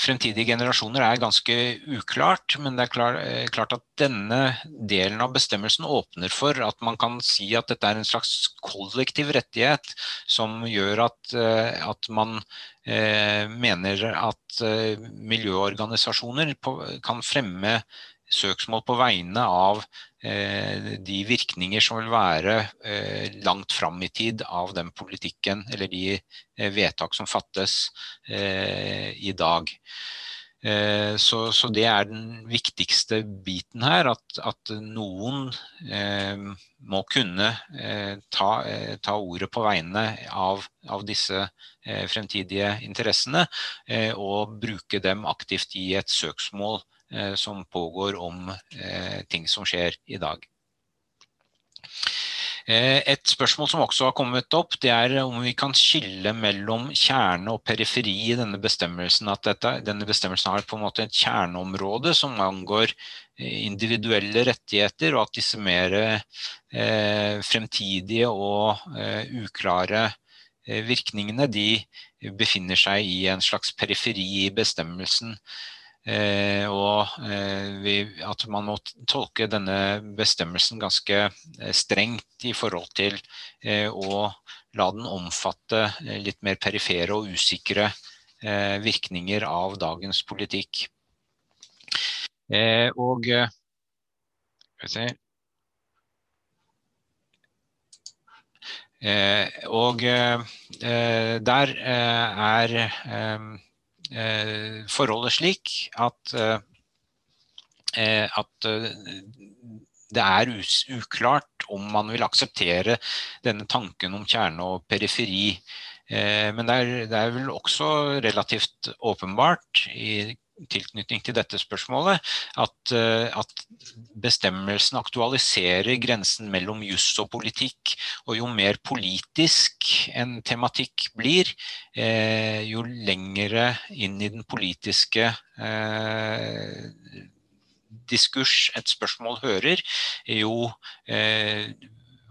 fremtidige generasjoner er ganske uklart. Men det er klar, eh, klart at denne delen av bestemmelsen åpner for at man kan si at dette er en slags kollektiv rettighet som gjør at, at man mener at miljøorganisasjoner kan fremme søksmål på vegne av eh, de virkninger som vil være eh, langt fram i tid av den politikken eller de eh, vedtak som fattes i dag. Så, så, det er den viktigste biten her, at, at noen må kunne ta, ta, ordet på vegne av, av disse fremtidige interessene, og bruke dem aktivt i et søksmål som pågår om eh, ting som skjer i dag. Eh, et spørsmål som også har kommet opp, det er om vi kan skille mellom kjerne og periferi i denne bestemmelsen. At dette, denne bestemmelsen har på en måte et kjerneområde som angår individuelle rettigheter, og at disse mer eh, fremtidige og eh, uklare eh, virkningene de befinner seg i en slags periferi i bestemmelsen. Eh, og eh, vi, at man må tolke denne bestemmelsen ganske eh, strengt i forhold til eh, å la den omfatte eh, litt mer perifere og usikre eh, virkninger av dagens politikk. og og der er forholdet slik at, eh, eh, at det er uklart om man vil akseptere denne tanken om kjerne og periferi. Men det er, det er vel også relativt åpenbart i tilknytning til dette spørsmålet at, eh, at bestemmelsen aktualiserer grensen mellom juss og politikk. Og jo mer politisk en tematikk blir, eh, jo lengre inn i den politiske eh, diskurs et spørsmål hører, jo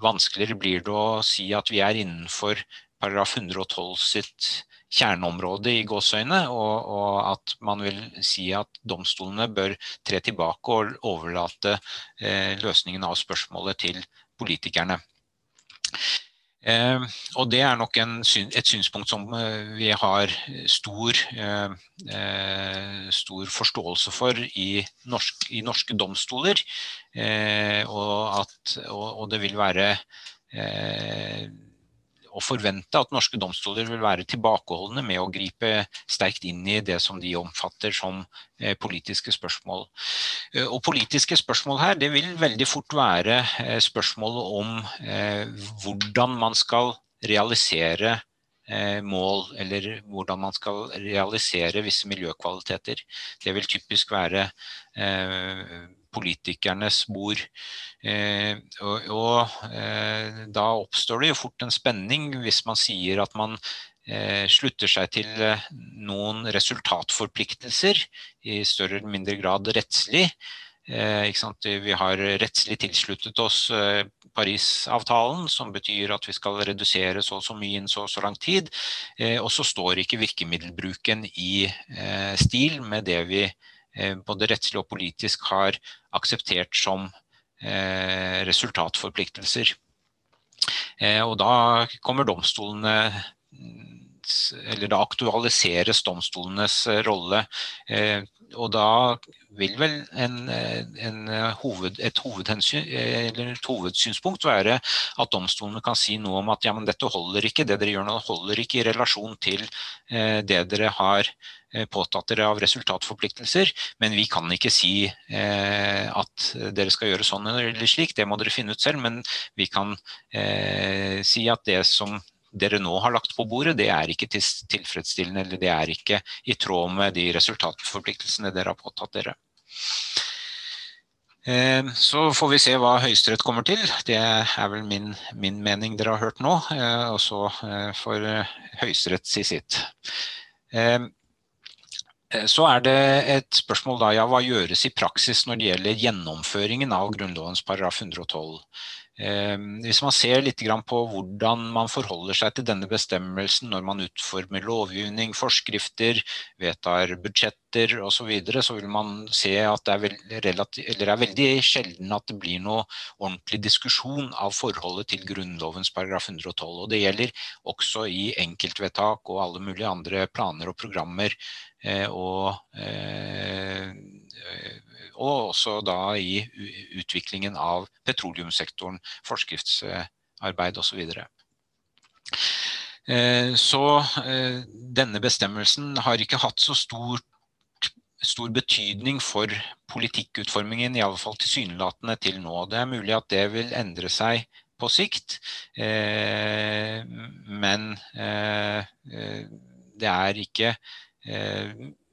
vanskeligere blir det å si at vi er innenfor paragraf 112 sitt kjerneområde i gåseøyne, og, og, at man vil si at domstolene bør tre tilbake og overlate eh, løsningen av spørsmålet til politikerne. Eh, og Det er nok en, et synspunkt som eh, vi har stor, eh, eh, stor forståelse for i, norsk, i norske domstoler. Eh, og, at, og, og, det vil være å forvente at norske domstoler vil være tilbakeholdne med å gripe sterkt inn i det som de omfatter som eh, politiske spørsmål. Eh, og politiske spørsmål her, det vil veldig fort være spørsmålet om hvordan man skal realisere mål, eller hvordan man skal realisere visse miljøkvaliteter. Det vil typisk være politikernes bord. Eh, og, og eh, da oppstår det jo fort en spenning hvis man sier at man eh, slutter seg til noen resultatforpliktelser, i større eller mindre grad rettslig. Vi har rettslig tilsluttet oss Parisavtalen, som betyr at vi skal redusere så og så mye innen så og så lang tid. og så står ikke virkemiddelbruken i stil med det vi både rettslig og politisk har akseptert som eh, resultatforpliktelser. Eh, og da kommer domstolene eller da aktualiseres domstolenes rolle. Og da vil vel en, en hoved, et, et, hovedsynspunkt være at domstolene kan si noe om at ja, men dette holder ikke, det dere gjør nå holder ikke i relasjon til det dere har Eh, påtatt dere av resultatforpliktelser, men vi kan ikke si eh, at dere skal gjøre sånn eller slik, det må dere finne ut selv. Men vi kan eh, si at det som dere nå har lagt på bordet, det er ikke tilfredsstillende, eller det er ikke i tråd med de resultatforpliktelsene dere har påtatt dere. Eh, så får vi se hva Høyesterett kommer til. Det er vel min, min mening dere har hørt nå. Eh, og så får Høyesterett si sitt. Eh, så er det et spørsmål da, ja, hva gjøres i praksis når det gjelder gjennomføringen av Grunnlovens paragraf 112? Eh, hvis man ser litt på hvordan man forholder seg til denne bestemmelsen når man utformer lovgivning, forskrifter, vedtar budsjetter osv., så, videre, så vil man se at det er, relativt, er, veldig sjelden at det blir noe ordentlig diskusjon av forholdet til Grunnlovens paragraf 112. Og det gjelder også i enkeltvedtak og alle mulige andre planer og programmer Eh, og, eh, og også da i utviklingen av petroleumssektoren, forskriftsarbeid osv. Så, eh, så denne bestemmelsen har ikke hatt så stor, stor betydning for politikkutformingen, i alle fall tilsynelatende til nå. Det er mulig at det vil endre seg på sikt, men det er ikke Eh,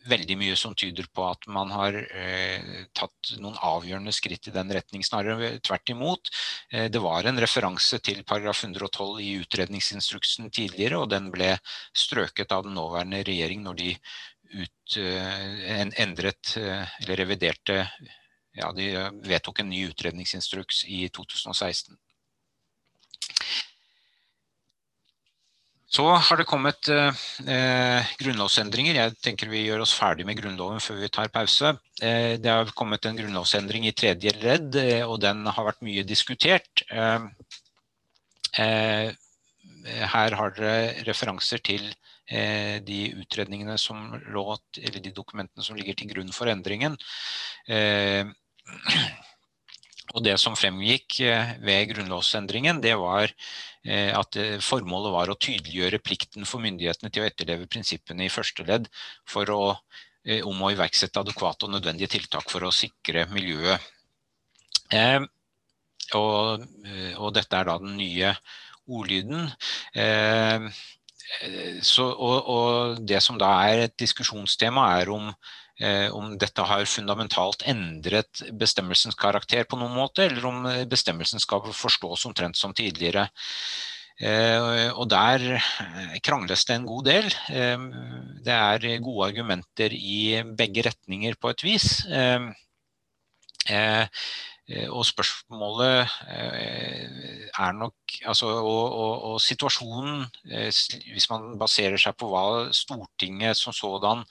veldig mye som tyder på at man har eh, tatt noen avgjørende skritt i den retning. Snarere tvert imot. Eh, det var en referanse til paragraf 112 i utredningsinstruksen tidligere, og den ble strøket av den nåværende regjering når de ut, en, endret eller reviderte ja, De vedtok en ny utredningsinstruks i 2016. Så har det kommet eh, eh, grunnlovsendringer. Jeg tenker vi gjør oss ferdig med Grunnloven før vi tar pause. Eh, det har kommet en grunnlovsendring i tredje ledd, eh, og den har vært mye diskutert. Eh, eh, her har dere referanser til de utredningene som lå, eller de dokumentene som ligger til grunn for endringen. *clears throat* Og det som fremgikk ved grunnlovsendringen, det var Eh, at eh, formålet var å tydeliggjøre plikten for myndighetene til å etterleve prinsippene i første ledd for å, eh, om å iverksette adekvate og nødvendige tiltak for å sikre miljøet. Og, og dette er da den nye ordlyden. Så, og, og, det som da er et diskusjonstema, er om, eh, om, dette har fundamentalt endret bestemmelsens karakter på noen måte, eller om bestemmelsen skal forstås omtrent som tidligere. Eh, og der krangles det en god del. Eh, det er gode argumenter i begge retninger på et vis. Eh, eh, Eh, og spørsmålet eh, er nok altså, og, og, og, situasjonen, eh, hvis man baserer seg på hva Stortinget som sådan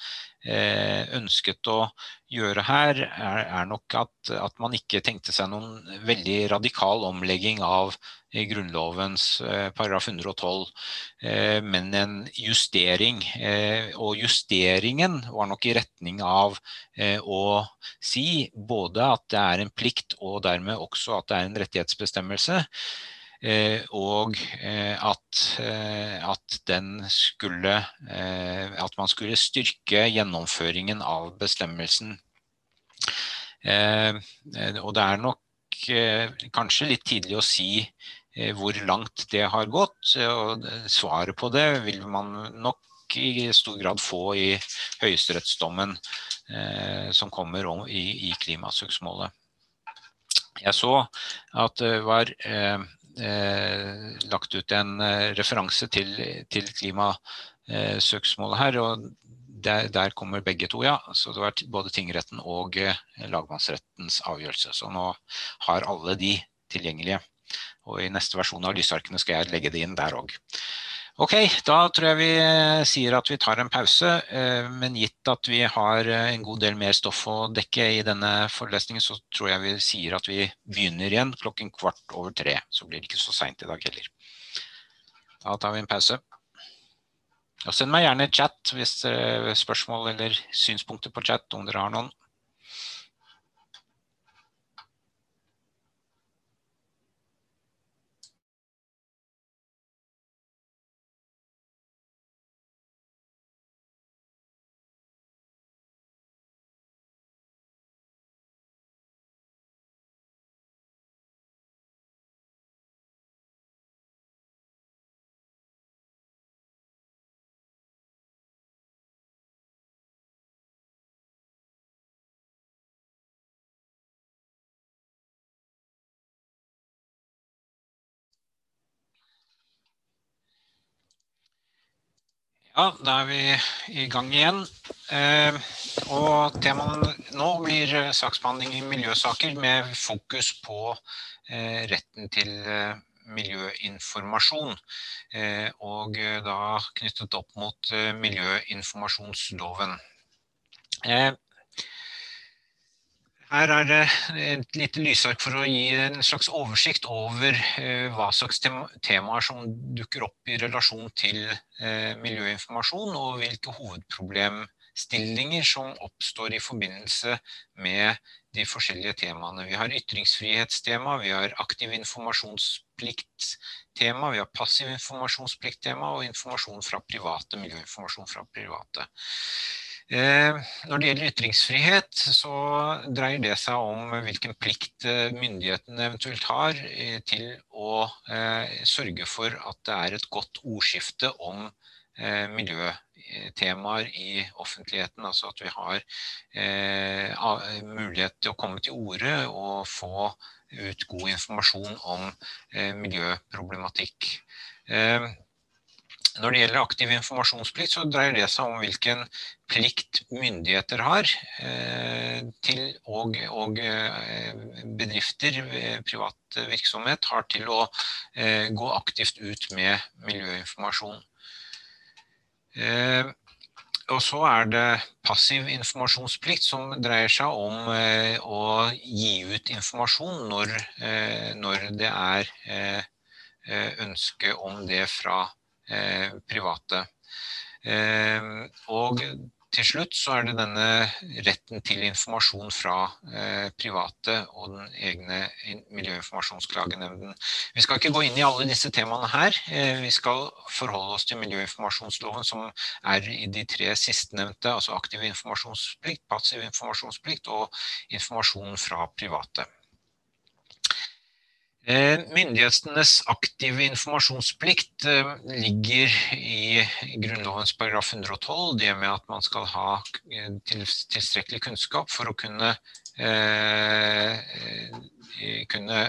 ønsket å gjøre her, er, er nok at, at, man ikke tenkte seg noen veldig radikal omlegging av Grunnlovens eh, paragraf 112, eh, men en justering. Eh, og justeringen var nok i retning av å si både at det er en plikt og dermed også at det er en rettighetsbestemmelse. Og at, at, skulle, at man skulle styrke gjennomføringen av bestemmelsen. Og det er nok kanskje litt tidlig å si hvor langt det har gått, og svaret på det vil man nok i stor grad få i høyesterettsdommen eh, som kommer om, i, i klimasøksmålet. Jeg så at det var eh, eh, lagt ut en eh, referanse til, til klimasøksmålet her, og der, der, kommer begge to, ja. Så det var både tingretten og eh, lagmannsrettens avgjørelse. Så nå har alle de tilgjengelige. Og i neste versjon av lysarkene skal jeg legge det inn der òg. Ok, da tror jeg vi eh, sier at vi tar en pause, eh, men gitt at vi har eh, en god del mer stoff å dekke i denne forelesningen, så tror jeg vi sier at vi begynner igjen klokken kvart over tre. Så blir det ikke så sent i dag heller. Da tar vi en pause. Og send meg gjerne chat hvis spørsmål eller synspunkter på chat om dere har noen. Ja, da er vi i gang igjen. Eh, og temaet nå blir eh, saksbehandling i miljøsaker med fokus på eh, retten til eh, miljøinformasjon. Eh, og eh, da knyttet opp mot miljøinformasjonsloven. Her er det et lite lysark for å gi en slags oversikt over eh, hva slags temaer som dukker opp i relasjon til eh, miljøinformasjon, og hvilke hovedproblemstillinger som oppstår i forbindelse med de forskjellige temaene. Vi har ytringsfrihetstema, vi har aktiv informasjonsplikt-tema, vi har passiv informasjonsplikt-tema og informasjon fra private, miljøinformasjon fra private. Eh, når det gjelder ytringsfrihet, så dreier det seg om hvilken plikt eh, myndighetene eventuelt har eh, til å sørge for at det er et godt ordskifte om miljøtemaer i offentligheten. Altså at vi har mulighet til å komme til orde og få ut god informasjon om miljøproblematikk. Når det gjelder aktiv informasjonsplikt, så dreier det seg om hvilken plikt myndigheter har eh, til, og, og eh, bedrifter, eh, privat virksomhet, har til å gå aktivt ut med miljøinformasjon. Og så er det passiv informasjonsplikt, som dreier seg om å gi ut informasjon når, når det er ønske om det fra private. Eh, og til slutt så er det denne retten til informasjon fra eh, private og den egne miljøinformasjonsklagenemnden. Vi skal ikke gå inn i alle disse temaene her. Eh, vi skal forholde oss til miljøinformasjonsloven som er i de tre sistnevnte, altså aktiv informasjonsplikt, passiv informasjonsplikt og informasjon fra private. Eh, myndighetenes aktive informasjonsplikt eh, ligger i Grunnlovens paragraf 112, det med at man skal ha eh, tilstrekkelig kunnskap for å kunne, kunne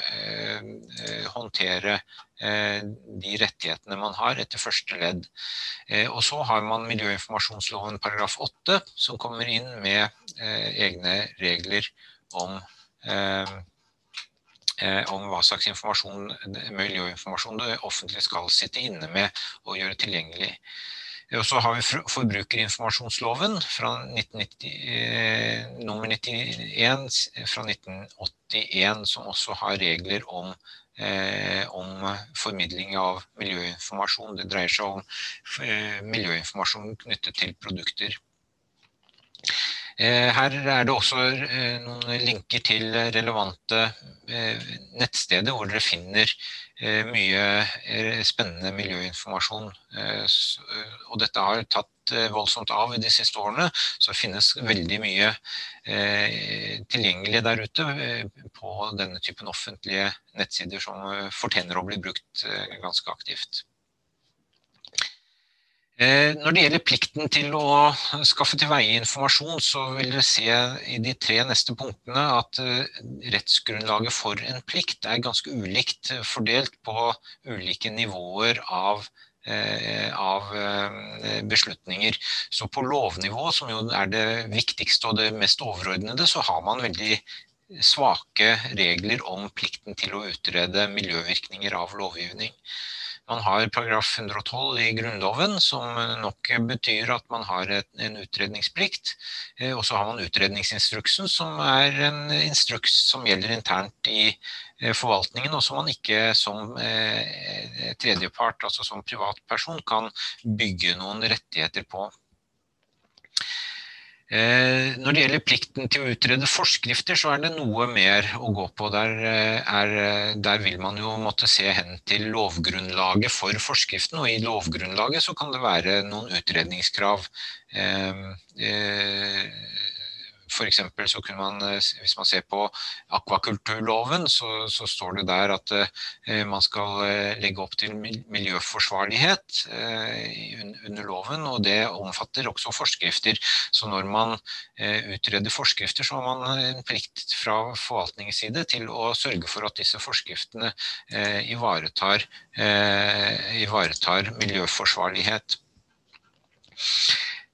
håndtere de rettighetene man har etter første ledd. Og så har man miljøinformasjonsloven paragraf 8, som kommer inn med egne regler om om hva slags informasjon, miljøinformasjon det offentlige skal sitte inne med og gjøre tilgjengelig. Og så har vi forbrukerinformasjonsloven fra 1990, eh, nummer 91 fra 1981, som også har regler om, eh, om formidling av miljøinformasjon. Det dreier seg om eh, miljøinformasjon knyttet til produkter. Her er det også noen linker til relevante nettsteder hvor dere finner mye spennende miljøinformasjon. Og dette har tatt voldsomt av de siste årene, så det finnes veldig mye tilgjengelig der ute på denne typen offentlige nettsider som fortjener å bli brukt ganske aktivt. Når det gjelder plikten til å skaffe til veie informasjon, så vil dere se i de tre neste punktene at rettsgrunnlaget for en plikt er ganske ulikt fordelt på ulike nivåer av beslutninger. Så på lovnivå, som jo er det viktigste og det mest overordnede, så har man veldig svake regler om plikten til å utrede miljøvirkninger av lovgivning. Man har paragraf 112 i grunnloven, som nok betyr at man har en utredningsplikt. Og så har man utredningsinstruksen, som er en instruks som gjelder internt i forvaltningen, og som man ikke som tredjepart, altså som privatperson, kan bygge noen rettigheter på. Når det gjelder plikten til å utrede forskrifter, så er det noe mer å gå på. Der vil man jo måtte se hen til lovgrunnlaget for forskriften, og i lovgrunnlaget så kan det være noen utredningskrav. For eksempel så kunne man, hvis man ser på akvakulturloven, så står det der at man skal legge opp til miljøforsvarlighet under loven, og det omfatter også forskrifter. Så når man utreder forskrifter, så har man en plikt fra forvaltningens side til å sørge for at disse forskriftene ivaretar miljøforsvarlighet.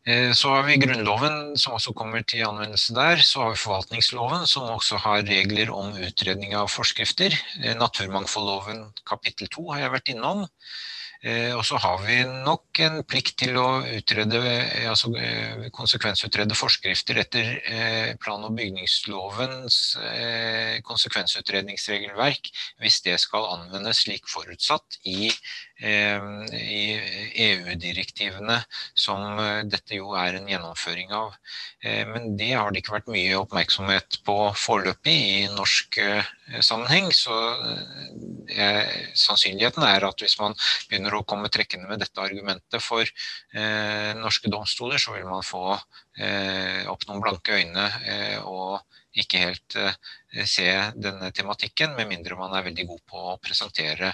Så har vi grunnloven som også kommer til anvendelse der, så har vi forvaltningsloven som også har regler om utredning av forskrifter. Naturmangfoldloven kapittel 2 har jeg vært innom. Og så har vi nok en plikt til å utrede, altså konsekvensutrede forskrifter etter plan- og bygningslovens konsekvensutredningsregelverk, hvis det skal anvendes slik forutsatt i EU-direktivene som dette jo er en gjennomføring av. Men det har det ikke vært mye oppmerksomhet på foreløpig i norsk sammenheng, så sannsynligheten er at hvis man begynner å komme trekkende med dette argumentet for norske domstoler, så vil man få opp noen blanke øyne og ikke helt se denne tematikken, med mindre man er veldig god på å presentere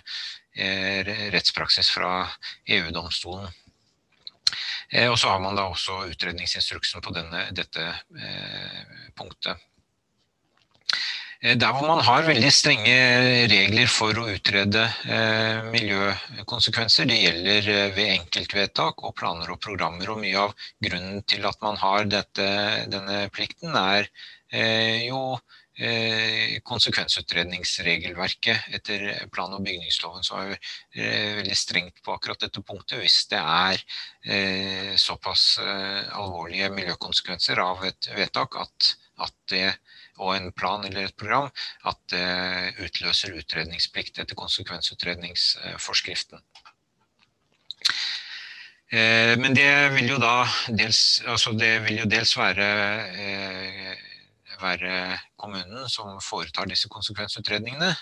rettspraksis fra EU-domstolen. Og så har man da også utredningsinstruksen på dette punktet. Der hvor man har veldig strenge regler for å utrede miljøkonsekvenser, det gjelder ved enkeltvedtak og planer og programmer, og mye av grunnen til at man har denne plikten er jo konsekvensutredningsregelverket etter plan- og bygningsloven, som er veldig strengt på akkurat dette punktet. Hvis det er såpass alvorlige miljøkonsekvenser av et vedtak at det, og en plan eller et program, at det utløser utredningsplikt etter konsekvensutredningsforskriften. Men det vil jo da dels, altså det vil jo dels være kommunen som foretar disse konsekvensutredningene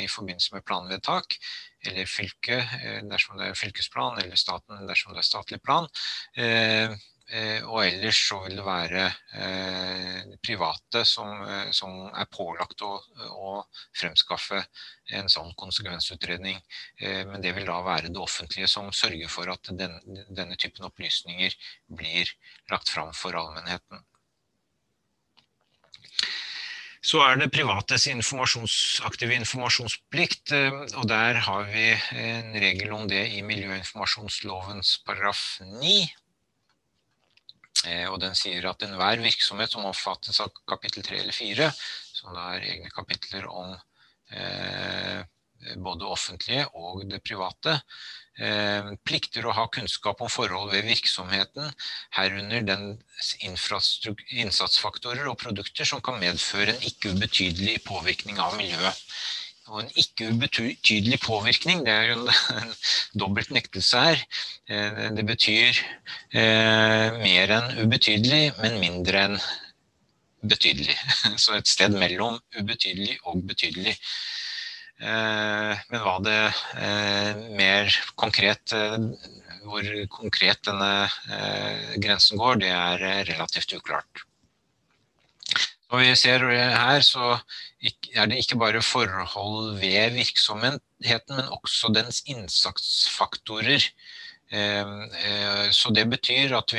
i forbindelse med planvedtak, eller fylket dersom det er fylkesplan, eller staten dersom det er statlig plan. Og ellers så vil det være private som er pålagt å fremskaffe en sånn konsekvensutredning. Men det vil da være det offentlige som sørger for at denne typen opplysninger blir lagt frem for allmennheten. Så er det privates aktive informasjonsplikt, og der har vi en regel om det i miljøinformasjonslovens paragraf 9. Og den sier at enhver virksomhet som omfattes av kapittel 3 eller 4, som da er egne kapitler om både offentlige og det private, plikter å ha kunnskap om forhold ved virksomheten, herunder den innsatsfaktorer og produkter som kan medføre en ikke ubetydelig påvirkning av miljøet. og en ikke ubetydelig påvirkning, det er jo en, *laughs* en dobbelt nektelse her. Eh, det betyr eh, mer enn ubetydelig, men mindre enn betydelig. *laughs* Så et sted mellom ubetydelig og betydelig. Eh, men hva det eh, mer konkret eh, hvor konkret denne grensen går, det er relativt uklart. Når vi ser her, så er det ikke bare forhold ved virksomheten, men også dens innsatsfaktorer. Så det betyr at,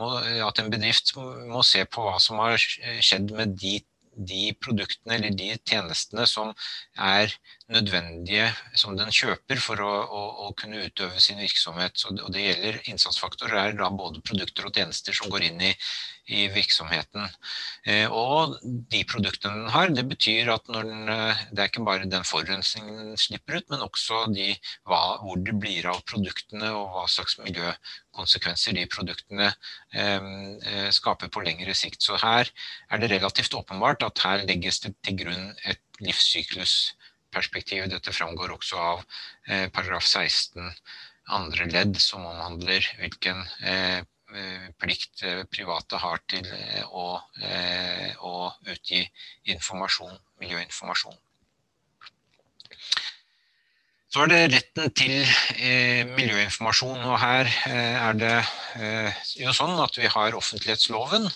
må, at en bedrift må se på hva som har skjedd med de de produktene eller de tjenestene som er nødvendige som den kjøper for å, å, å kunne utøve sin virksomhet. Så, og det gjelder innsatsfaktorer er da både produkter og tjenester som går inn i, i virksomheten. Eh, og de produktene den har, det betyr at den, eh, det er ikke bare den forurensningen den slipper ut, men også de, hva, hvor det blir av produktene og hva slags miljøkonsekvenser de produktene eh, eh, skaper på lengre sikt. Så her er det relativt åpenbart at her legges det til grunn et livssyklusperspektiv. Dette framgår også av eh, paragraf 16 andre ledd, som omhandler hvilken eh, Eh, plikt eh, private har til eh, å, å utgi informasjon, miljøinformasjon. Så er det retten til miljøinformasjon. og Her er det jo sånn at vi har offentlighetsloven,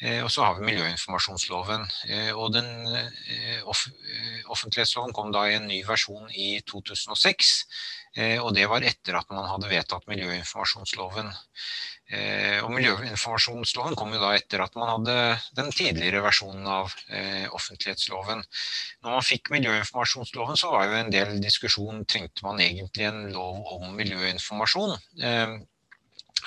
og så har vi miljøinformasjonsloven. og den Offentlighetsloven kom da i en ny versjon i 2006. og det var etter at man hadde vedtatt miljøinformasjonsloven. Eh, og Miljøinformasjonsloven kom jo da etter at man hadde den tidligere versjonen av eh, offentlighetsloven. Når man fikk miljøinformasjonsloven, så var jo en del diskusjon trengte man egentlig en lov om miljøinformasjon.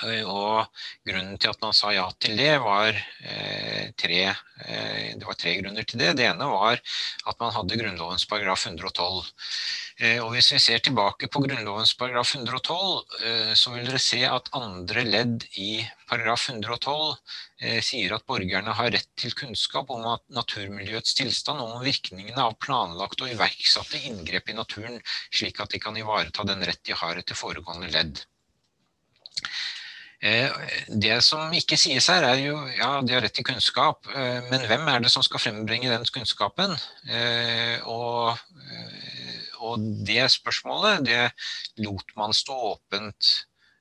Eh, og grunnen til at man sa ja til det, var eh, tre, eh, det var tre grunner til det. Det ene var at man hadde Grunnlovens paragraf 112. Eh, og hvis vi ser tilbake på Grunnlovens paragraf 112, eh, så vil dere se at andre ledd i paragraf 112 eh, sier at borgerne har rett til kunnskap om at naturmiljøets tilstand og om virkningene av planlagte og iverksatte inngrep i naturen, slik at de kan ivareta den rett de har etter foregående ledd. Det som ikke sies her, er jo ja, de har rett til kunnskap, men hvem er det som skal frembringe den kunnskapen? Og og det spørsmålet det lot man stå åpent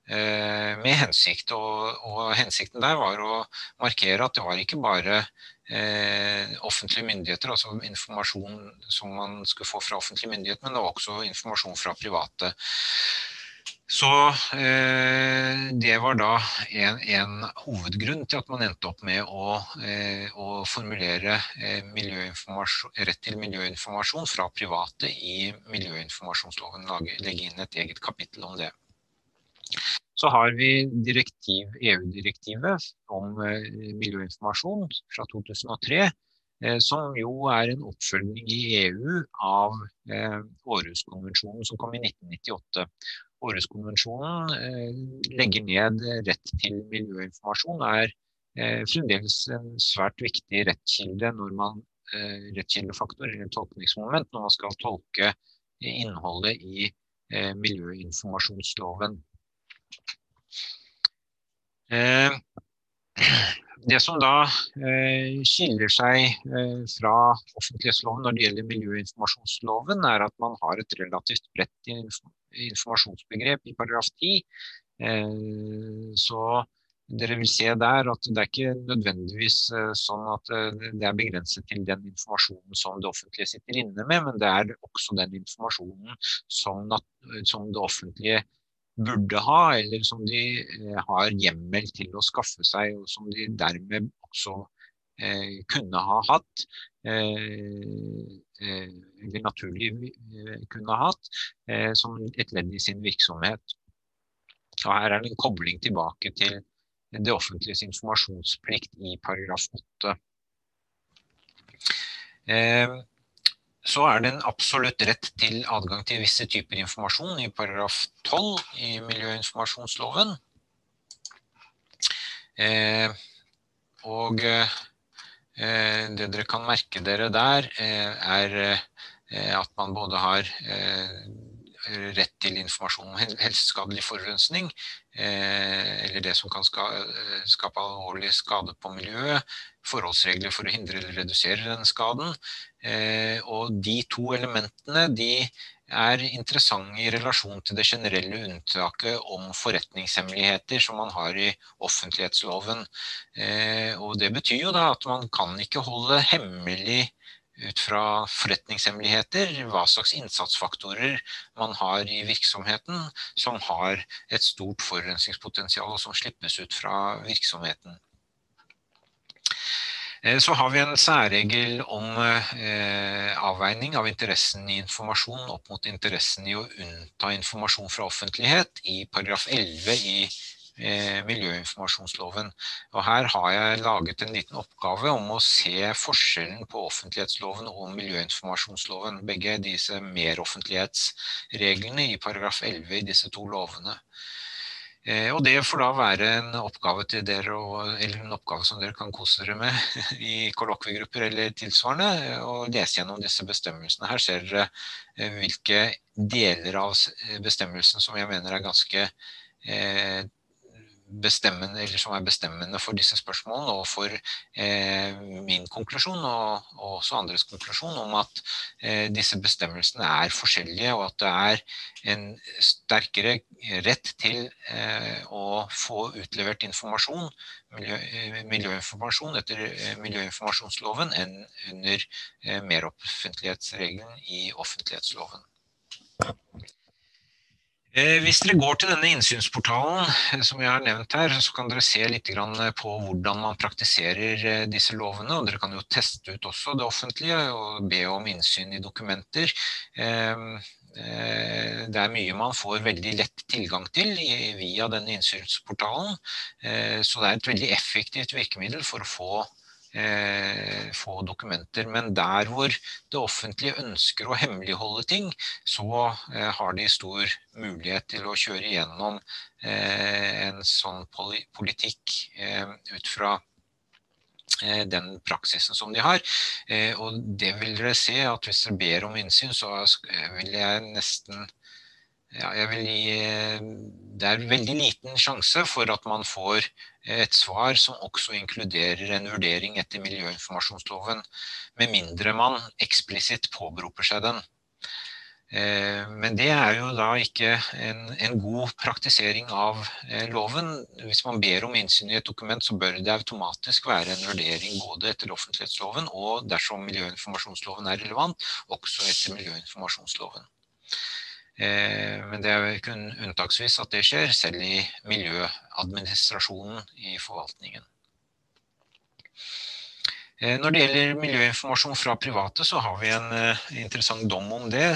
eh, med hensikt. Og, og, hensikten der var å markere at det var ikke bare eh, offentlige myndigheter, altså informasjon som man skulle få fra offentlige myndigheter, men det var også informasjon fra private. Så eh, det var da en, en, hovedgrunn til at man endte opp med å, eh, å formulere eh, rett til miljøinformasjon fra private i miljøinformasjonsloven. Lage, legge inn et eget kapittel om det. Så har vi direktiv, EU-direktivet om eh, miljøinformasjon fra 2003 eh, som jo er en oppfølging i EU av eh, Århuskonvensjonen som kom i 1998. Århuskonvensjonen eh, legger ned rett til miljøinformasjon, er eh, fremdeles en svært viktig rettskilde når man eh, rettskildefaktor eller tolkningsmoment når man skal tolke innholdet i miljøinformasjonsloven. Det som da skiller seg fra offentlighetsloven når det gjelder miljøinformasjonsloven, er at man har et relativt bredt informasjonsbegrep i paragraf 10. Eh, så dere vil se der at det er ikke nødvendigvis eh, sånn at eh, det er begrenset til den informasjonen som det offentlige sitter inne med, men det er også den informasjonen som, som det offentlige burde ha, eller som de har hjemmel til å skaffe seg, og som de dermed også Eh, kunne ha hatt, eh, eh, eller naturlig kunne ha hatt, som et ledd i sin virksomhet. Og her er det en kobling tilbake til det offentliges informasjonsplikt i paragraf 8. Så er det en absolutt rett til adgang til visse typer informasjon i paragraf 12 i miljøinformasjonsloven. Og Eh, det dere kan merke dere der, eh, er at man både har rett til informasjon om helseskadelig forurensning, eller det som kan skape alvorlig skade på miljøet, forholdsregler for å hindre eller redusere den skaden. Og de to elementene de er interessante i relasjon til det generelle unntaket om forretningshemmeligheter som man har i offentlighetsloven. Og det betyr jo da at man kan ikke holde hemmelig ut fra forretningshemmeligheter, hva slags innsatsfaktorer man har i virksomheten som har et stort forurensningspotensial og som slippes ut fra virksomheten. Så har vi en særregel om avveining av interessen i informasjon opp mot interessen i å unnta informasjon fra offentlighet i paragraf 11 i miljøinformasjonsloven. Og her har jeg laget en liten oppgave om å se forskjellen på offentlighetsloven og miljøinformasjonsloven. Begge disse meroffentlighetsreglene i paragraf 11 i disse to lovene. Og det får da være en oppgave til dere, eller en oppgave som dere kan kose dere med *laughs* i kollokviegrupper eller tilsvarende, og lese gjennom disse bestemmelsene. Her ser dere hvilke deler av bestemmelsen som jeg mener er ganske bestemmende, eller som er bestemmende for disse spørsmålene og for min konklusjon og også andres konklusjon om at disse bestemmelsene er forskjellige og at det er en sterkere rett til å få utlevert informasjon, miljøinformasjon etter miljøinformasjonsloven enn under meroffentlighetsregelen i offentlighetsloven. Hvis dere går til denne innsynsportalen som jeg har nevnt her, så kan dere se litt på hvordan man praktiserer disse lovene, og dere kan jo teste ut også det offentlige og be om innsyn i dokumenter. Det er mye man får veldig lett tilgang til via denne innsynsportalen, så det er et veldig effektivt virkemiddel for å få få dokumenter. Men der hvor det offentlige ønsker å hemmeligholde ting, så har de stor mulighet til å kjøre igjennom en sånn politikk ut fra den praksisen som de har. Og det vil dere se at hvis dere ber om innsyn, så vil jeg nesten, ja, jeg vil gi, det er veldig liten sjanse for at man får et svar som også inkluderer en vurdering etter miljøinformasjonsloven, med mindre man eksplisitt påberoper seg den. Men det er jo da ikke en god praktisering av loven. Hvis man ber om innsyn i et dokument, så bør det automatisk være en vurdering både etter offentlighetsloven og dersom miljøinformasjonsloven er relevant, også etter miljøinformasjonsloven. Men det er kun unntaksvis at det skjer, selv i miljøadministrasjonen i forvaltningen. Når det gjelder miljøinformasjon fra private, så har vi en interessant dom om det.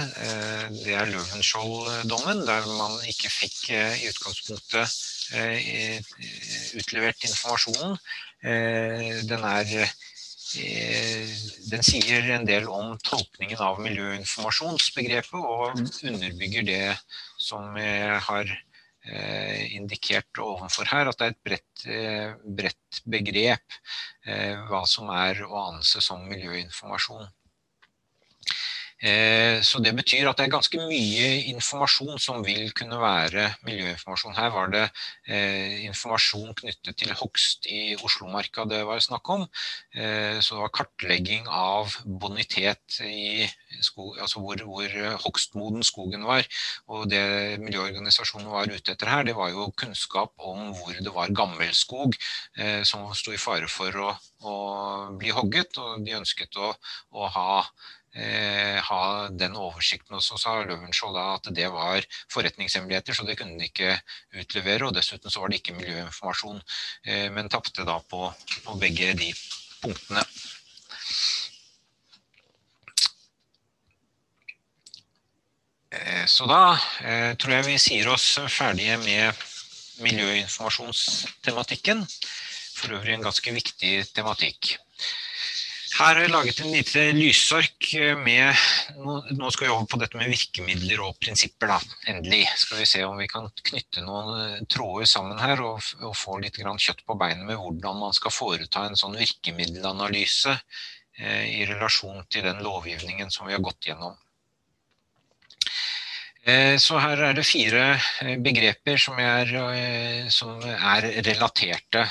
Det er Løvenskiold-dommen, der man ikke fikk i utgangspunktet utlevert informasjonen. Den er, den sier en del om tolkningen av miljøinformasjonsbegrepet og underbygger det som jeg har indikert ovenfor her, at det er et bredt, bredt begrep hva som er å anse som miljøinformasjon. Så det betyr at det er ganske mye informasjon som vil kunne være miljøinformasjon. Her var det informasjon knyttet til hogst i Oslomarka det var snakk om. Så det var kartlegging av bonitet i skog, altså hvor, hvor hogstmoden skogen var. Og det miljøorganisasjonen var ute etter her, det var jo kunnskap om hvor det var gammel skog som stod i fare for å, å bli hogget, og de ønsket å, å ha ha den oversikten. Og så sa Løvenskiold at det var forretningshemmeligheter, så det kunne de ikke utlevere, og dessuten så var det ikke miljøinformasjon, men tapte da på, på begge de punktene. Så da tror jeg vi sier oss ferdige med miljøinformasjonstematikken, for øvrig en ganske viktig tematikk. Her har jeg laget en lite lysark med, nå skal vi over på dette med virkemidler og prinsipper da, endelig. Skal vi se om vi kan knytte noen tråder sammen her og, og få litt kjøtt på beinet med hvordan man skal foreta en sånn virkemiddelanalyse i relasjon til den lovgivningen som vi har gått gjennom. Eh, så her er det fire eh, begreper som er, eh, som er, relaterte.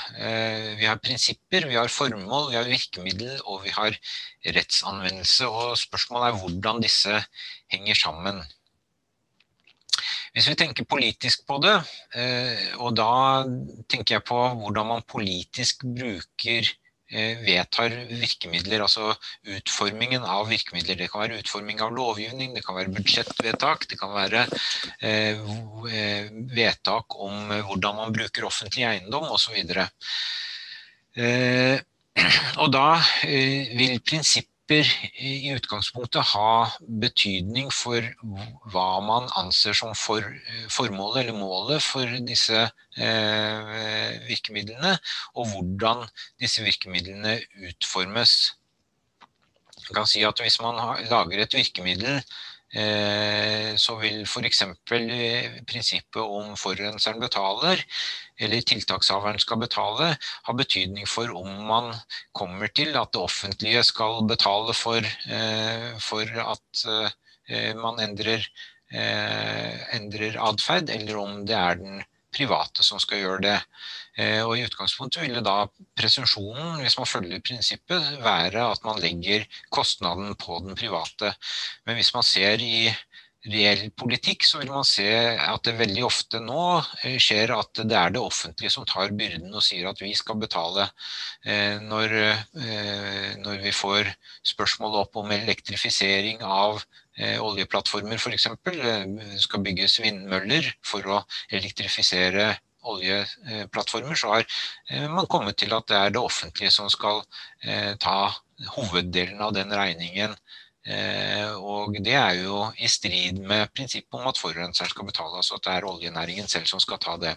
Vi har prinsipper, vi har formål, vi har virkemiddel og vi har rettsanvendelse. Og spørsmålet er hvordan disse henger sammen. Hvis vi tenker politisk på det, og da tenker jeg på hvordan man politisk bruker vedtar virkemidler, altså utformingen av virkemidler. Det kan være utforming av lovgivning, det kan være budsjettvedtak, det kan være eh, eh, vedtak om hvordan man bruker offentlig eiendom osv. *clears throat* Og da vil prinsippet prinsipper i utgangspunktet ha betydning for hva man anser som for, formålet eller målet for disse eh, virkemidlene, og hvordan disse virkemidlene utformes. Jeg kan si at Hvis man lager et virkemiddel Eh, så vil f.eks. Eh, prinsippet om forurenseren betaler, eller tiltakshaveren skal betale, ha betydning for om man kommer til at det offentlige skal betale for, eh, for at man endrer, endrer atferd, eller om det er den private som skal gjøre det. Eh, og I utgangspunktet ville da presumsjonen, hvis man følger prinsippet, være at man legger kostnaden på den private. Men hvis man ser i reell politikk, så vil man se at det veldig ofte nå eh, skjer at det er det offentlige som tar byrden og sier at vi skal betale. Eh, når, når vi får spørsmål opp om elektrifisering av oljeplattformer f.eks., skal bygges vindmøller for å elektrifisere oljeplattformer, så har eh, man kommet til at det er det offentlige som skal eh, ta hoveddelen av den regningen. Eh, og det er jo i strid med prinsippet om at forurenseren skal betale, altså at det er oljenæringen selv som skal ta det,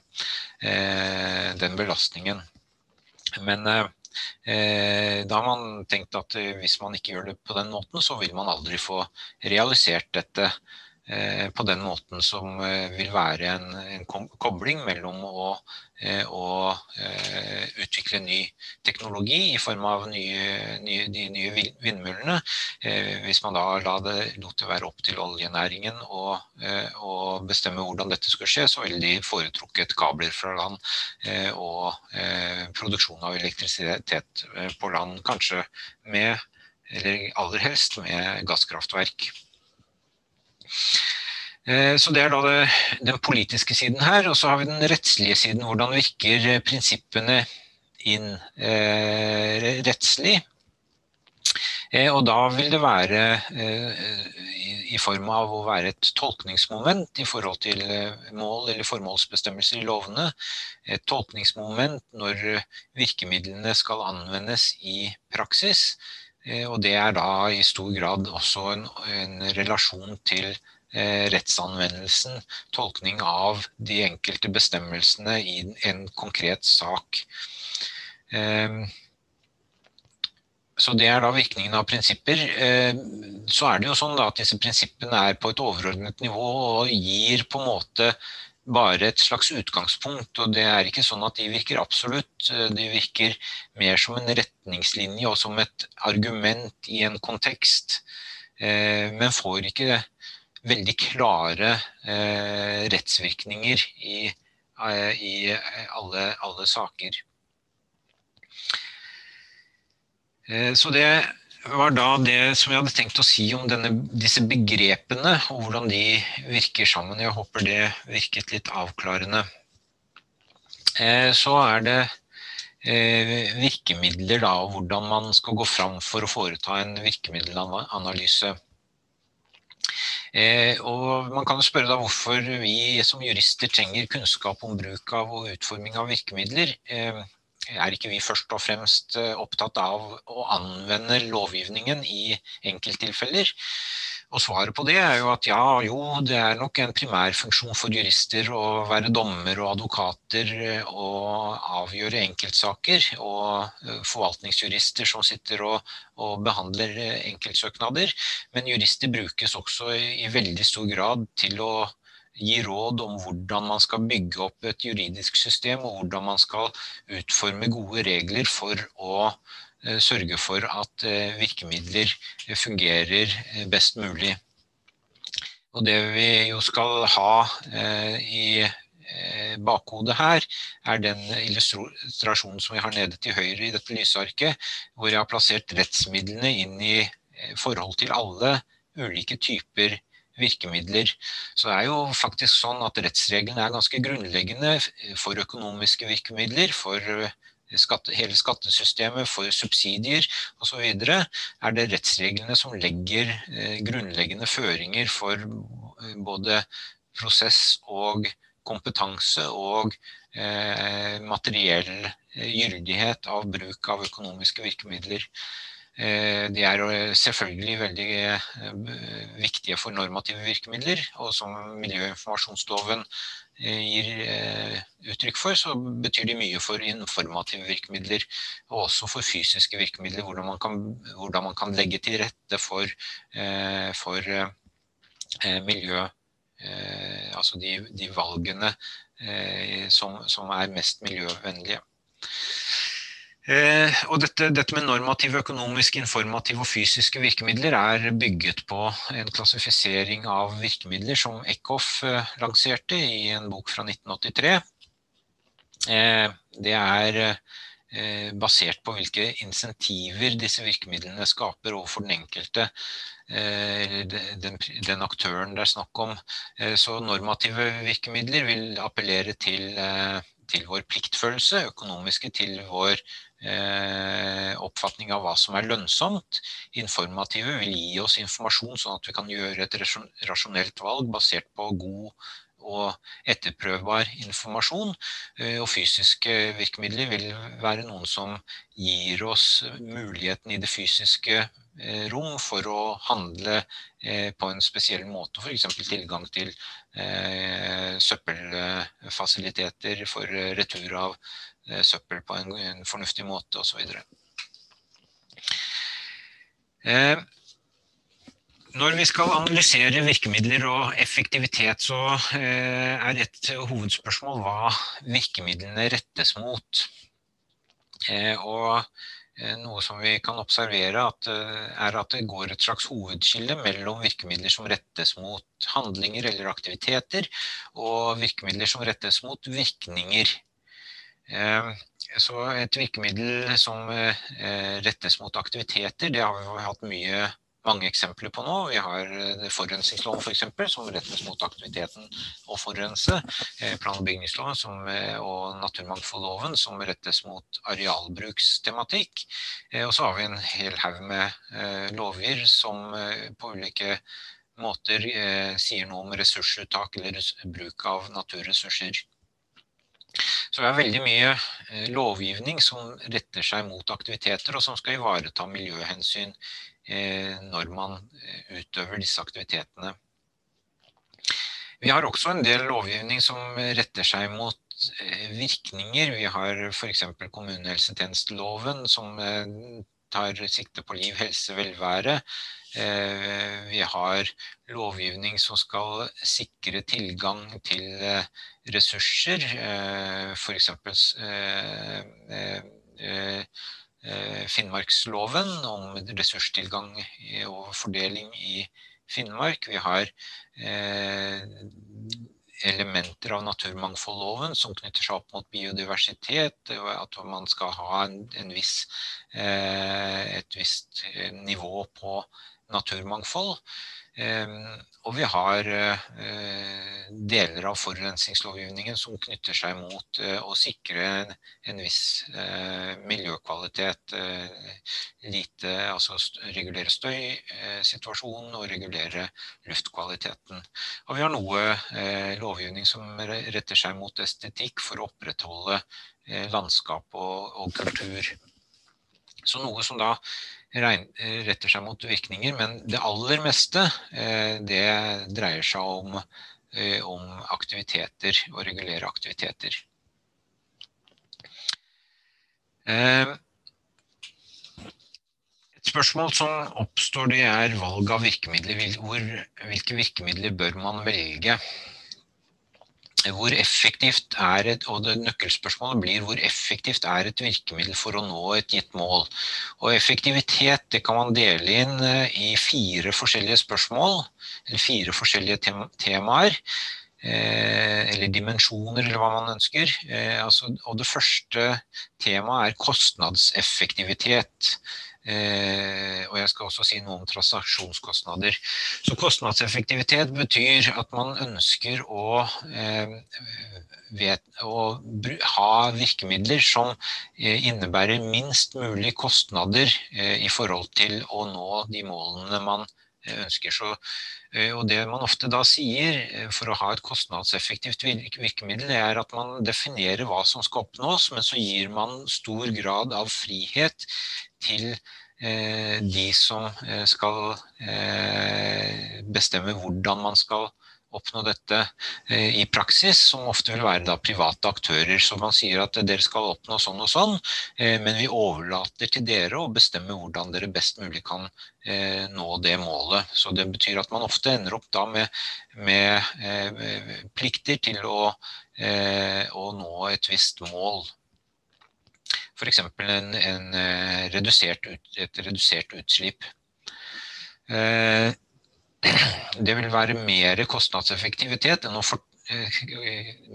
den belastningen. Men da har man tenkt at hvis man ikke gjør det på den måten, så vil man aldri få realisert dette Eh, på den måten som eh, vil være en, en kobling mellom å, eh, å, utvikle ny teknologi i form av nye, nye, de nye vindmøllene. Hvis man da la det, lot det være opp til oljenæringen å, å, bestemme hvordan dette skulle skje, så ville de foretrukket kabler fra land og produksjon av elektrisitet på land, kanskje med, eller aller helst med gasskraftverk. Eh, så Det er da det, den politiske siden her. Og så har vi den rettslige siden. Hvordan virker eh, prinsippene inn eh, rettslig? Eh, og da vil det være eh, i, i, form av å være et tolkningsmoment i forhold til eh, mål eller formålsbestemmelser i lovene. Et tolkningsmoment når virkemidlene skal anvendes i praksis. Og det er da i stor grad også en, en relasjon til eh, rettsanvendelsen, tolkning av de enkelte bestemmelsene i en konkret sak. Eh, så Det er da virkningen av prinsipper. Eh, så er det jo sånn at disse prinsippene er på et overordnet nivå og gir på en måte bare et slags utgangspunkt. Og det er ikke sånn at de virker absolutt. De virker mer som en retningslinje og som et argument i en kontekst. Eh, men får ikke veldig klare eh, rettsvirkninger i, eh, i alle, alle, saker. Så det var da det som jeg hadde tenkt å si om denne, disse begrepene, og hvordan de virker sammen. Jeg håper det virket litt avklarende. Eh, så er det eh, virkemidler, da, og hvordan man skal gå fram for å foreta en virkemiddelanalyse. Eh, og man kan spørre da hvorfor vi som jurister trenger kunnskap om bruk av og utforming av virkemidler er ikke vi først og fremst eh, opptatt av å anvende lovgivningen i enkelttilfeller? Og svaret på det er jo at ja, jo, det er nok en primærfunksjon for jurister å være dommer og advokater eh, og avgjøre enkeltsaker. Og eh, forvaltningsjurister som sitter og, og behandler enkeltsøknader. Men jurister brukes også i, veldig stor grad til å gi råd om hvordan man skal bygge opp et juridisk system, og hvordan man skal utforme gode regler for å eh, sørge for at eh, virkemidler fungerer eh, best mulig. Og det vi jo skal ha i bakhodet her, er den illustrasjonen som vi har nede til høyre i dette lysarket, hvor jeg har plassert rettsmidlene inn i forhold til alle ulike typer virkemidler. Så det er jo faktisk sånn at rettsreglene er ganske grunnleggende for økonomiske virkemidler, for skatte, hele skattesystemet, for subsidier osv. er det rettsreglene som legger grunnleggende føringer for både prosess og kompetanse og materiell gyldighet av bruk av økonomiske virkemidler. De er selvfølgelig veldig viktige for normative virkemidler, og som miljøinformasjonsloven gir uttrykk for, så betyr de mye for informative virkemidler, og også for fysiske virkemidler, hvordan man kan, hvordan man kan legge til rette for, for miljø, altså de, de valgene som, som er mest miljøvennlige. Eh, og dette, dette, med normative, økonomiske, informative og fysiske virkemidler er bygget på en klassifisering av virkemidler som Eckhoff eh, lanserte i en bok fra 1983. Eh, det er eh, basert på hvilke insentiver disse virkemidlene skaper overfor den enkelte eh, den, den, aktøren det er snakk om. Eh, så normative virkemidler vil appellere til til vår pliktfølelse, økonomiske til vår oppfatning av hva som er lønnsomt. Informative vil gi oss informasjon sånn at vi kan gjøre et rasjonelt valg basert på god og etterprøvbar informasjon. Eh, og fysiske virkemidler vil være noen som gir oss muligheten i det fysiske eh, rom for å handle eh, på en spesiell måte, eksempel tilgang til søppelfasiliteter for retur av søppel på en fornuftig måte så videre. Når vi skal analysere virkemidler og effektivitet, så eh, er et hovedspørsmål hva virkemidlene rettes mot. Eh, og eh, noe som vi kan observere er at det går et slags hovedskille mellom virkemidler som rettes mot handlinger eller aktiviteter, og virkemidler som rettes mot virkninger. Så et virkemiddel som rettes mot aktiviteter, det har vi hatt mye mange eksempler på nå. Vi har forurensningsloven f.eks., for som rettes mot aktiviteten å forurense. Eh, plan- og bygningsloven som, eh, og naturmangfoldloven som rettes mot arealbrukstematikk. Og så har vi en hel haug med lover som på ulike måter sier noe om ressursuttak eller bruk av naturressurser. Så det er veldig mye lovgivning som retter seg mot aktiviteter og som skal ivareta miljøhensyn Eh, når man eh, utøver disse aktivitetene. Vi har også en del lovgivning som retter seg mot eh, virkninger. Vi har f.eks. kommunehelsetjenesteloven som tar sikte på liv, helse, velvære. Vi har lovgivning som skal sikre tilgang til ressurser, f.eks. Eh, Finnmarksloven om ressurstilgang og fordeling i Finnmark. Vi har eh, elementer av naturmangfoldloven som knytter seg opp mot biodiversitet, at man skal ha en, viss, eh, et visst nivå på naturmangfold. Og vi har eh, deler av forurensningslovgivningen som knytter seg mot eh, å sikre en viss eh, miljøkvalitet. Lite, altså regulere støysituasjonen og regulere luftkvaliteten. Og vi har noe lovgivning som retter seg mot estetikk for å opprettholde landskap og, kultur. Så noe som da retter seg mot virkninger, men det aller meste eh, det dreier seg om, eh, om aktiviteter, og regulere aktiviteter. Et spørsmål som oppstår det er valg av virkemidler. Hvor, hvilke virkemidler bør man velge? Hvor effektivt er et, og det Nøkkelspørsmålet blir hvor effektivt er et virkemiddel for å nå et gitt mål. Og Effektivitet det kan man dele inn eh, i fire forskjellige spørsmål, eller fire forskjellige temaer. Eh, eller dimensjoner, eller hva man ønsker. Eh, altså, og Det første temaet er kostnadseffektivitet. Eh, og jeg skal også si noe om transaksjonskostnader. Så kostnadseffektivitet betyr at man ønsker å, eh, vet, å ha virkemidler som eh, innebærer minst mulig kostnader i forhold til å nå de målene man. Så, og det man ofte da sier for å ha et kostnadseffektivt virkemiddel, er at man definerer hva som skal oppnås, men så gir man stor grad av frihet til eh, de som eh, skal eh, bestemme hvordan man skal oppnå dette i praksis, som ofte vil være private aktører. Så man sier at dere skal oppnå sånn og sånn, men vi overlater til dere å bestemme hvordan dere best mulig kan nå det målet. Så det betyr at man ofte ender opp da med, med plikter til å, å nå et visst mål f.eks. En, en eh, redusert, et redusert utslipp. Eh, det vil være mer kostnadseffektivitet enn å for, eh,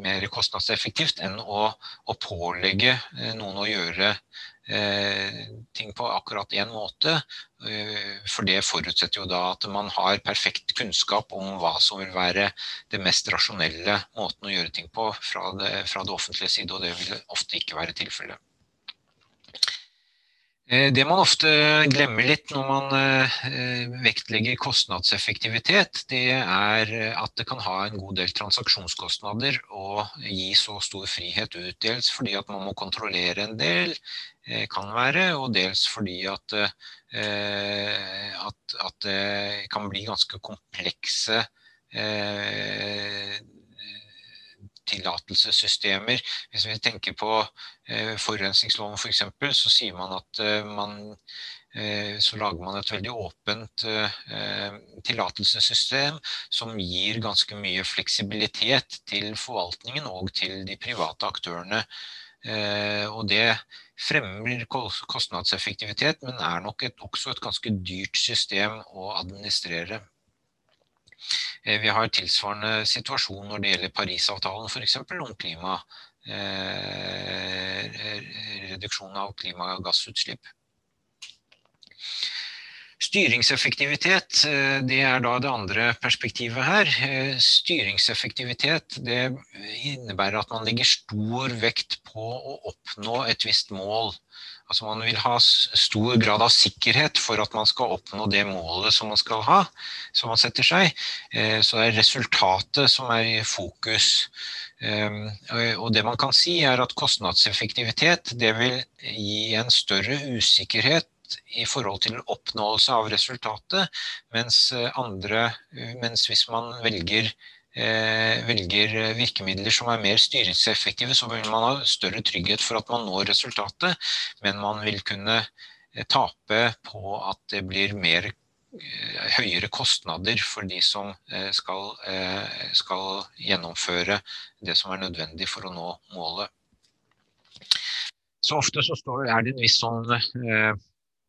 mer kostnadseffektivt enn å, å pålegge noen å gjøre ting på akkurat én måte. For det forutsetter jo da at man har perfekt kunnskap om hva som vil være det mest rasjonelle måten å gjøre ting på fra det, fra det offentlige side, og det vil ofte ikke være tilfellet. Eh, det man ofte glemmer litt når man eh, vektlegger kostnadseffektivitet, det er at det kan ha en god del transaksjonskostnader å gi så stor frihet ut. Dels fordi at man må kontrollere en del, eh, kan være, og dels fordi at, at, at det kan bli ganske komplekse tillatelsessystemer. Hvis vi tenker på eh, forurensningsloven f.eks., for så sier man at eh, man eh, så lager man et veldig åpent eh, tillatelsessystem som gir ganske mye fleksibilitet til forvaltningen og til de private aktørene. Eh, og det fremmer kostnadseffektivitet, men er nok et, også et ganske dyrt system å administrere. Eh, vi har tilsvarende situasjon når det gjelder Parisavtalen f.eks. om klima, eh, reduksjon av klimagassutslipp. Styringseffektivitet eh, det er da det andre perspektivet her. Styringseffektivitet det innebærer at man legger stor vekt på å oppnå et visst mål. Altså Man vil ha stor grad av sikkerhet for at man skal oppnå det målet som man skal ha, som man setter seg. Eh, så det er resultatet som er i fokus. Ehm, og det man kan si er at kostnadseffektivitet det vil gi en større usikkerhet i forhold til oppnåelse av resultatet, mens, eh, andre, eh, mens hvis man velger velger virkemidler som er mer styringseffektive, så vil man ha større trygghet for at man når resultatet, men man vil kunne eh, tape på at det blir mer eh, høyere kostnader for de som skal, skal gjennomføre det som er nødvendig for å nå målet. Så ofte så står, er det en viss sånn Eh,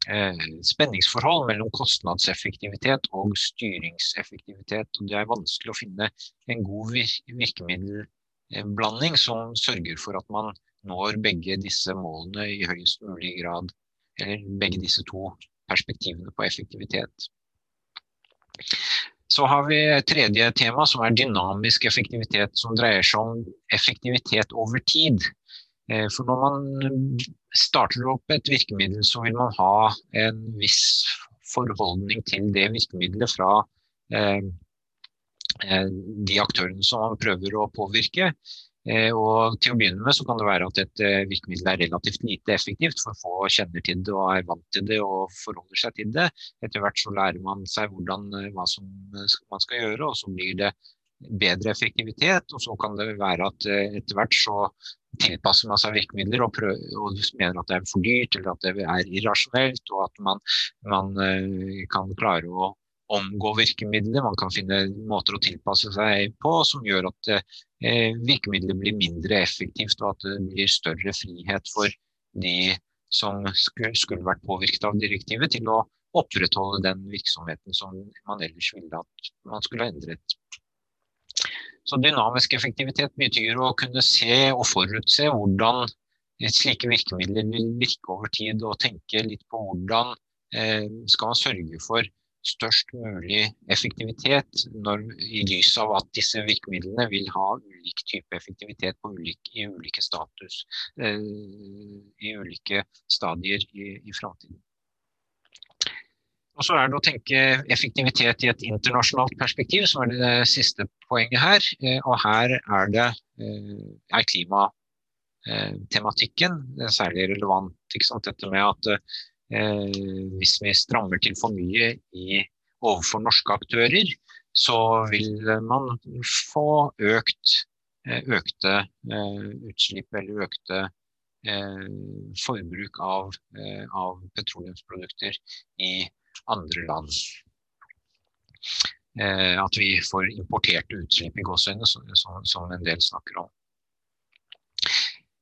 spenningsforhold mellom kostnadseffektivitet og styringseffektivitet. Og det er vanskelig å finne en god virkemiddelblanding som sørger for at man når begge disse målene i høyest mulig grad. Eller begge disse to perspektivene på effektivitet. Så har vi tredje tema som er dynamisk effektivitet, som dreier seg om effektivitet over tid. Eh, for når man starter opp et virkemiddel, så vil man ha en viss forholdning til det virkemiddelet fra eh, eh, de aktørene som man prøver å påvirke. Og til å begynne med så kan det være at et virkemiddel er relativt lite effektivt, for få kjenner til det og er vant til det og forholder seg til det. Etter hvert så lærer man seg hvordan, hva som man skal gjøre, og så blir det bedre effektivitet. Og så kan det være at etter hvert så tilpasser man seg virkemidler og, prøver, og mener at det er for dyrt eller at det er irrasjonelt, og at man, man uh, kan klare å omgå virkemidler. Man kan finne måter å tilpasse seg på som gjør at virkemidler virkemidlet blir mindre effektivt, og at det blir større frihet for de som skulle vært påvirket av direktivet, til å opprettholde den virksomheten som man ellers ville at man skulle ha endret. Så dynamisk effektivitet betyr å kunne se og forutse hvordan slike virkemidler vil virke over tid, og tenke litt på hvordan eh, skal man sørge for størst mulig effektivitet når, i lys av at disse virkemidlene vil ha ulik type effektivitet ulike, i ulike status, eh, i ulike stadier i, i framtiden. Og så er det å tenke effektivitet i et internasjonalt perspektiv, som er det siste poenget her. Eh, og her er det eh, er klimatematikken særlig relevant. Dette med at eh, hvis vi strammer til for mye i, overfor norske aktører, så vil man få økt, økte utslipp eller økte forbruk av, av petroleumsprodukter i andre land. Eh, at vi får importerte utslipp i gåsehudene, som, som, en del snakker om.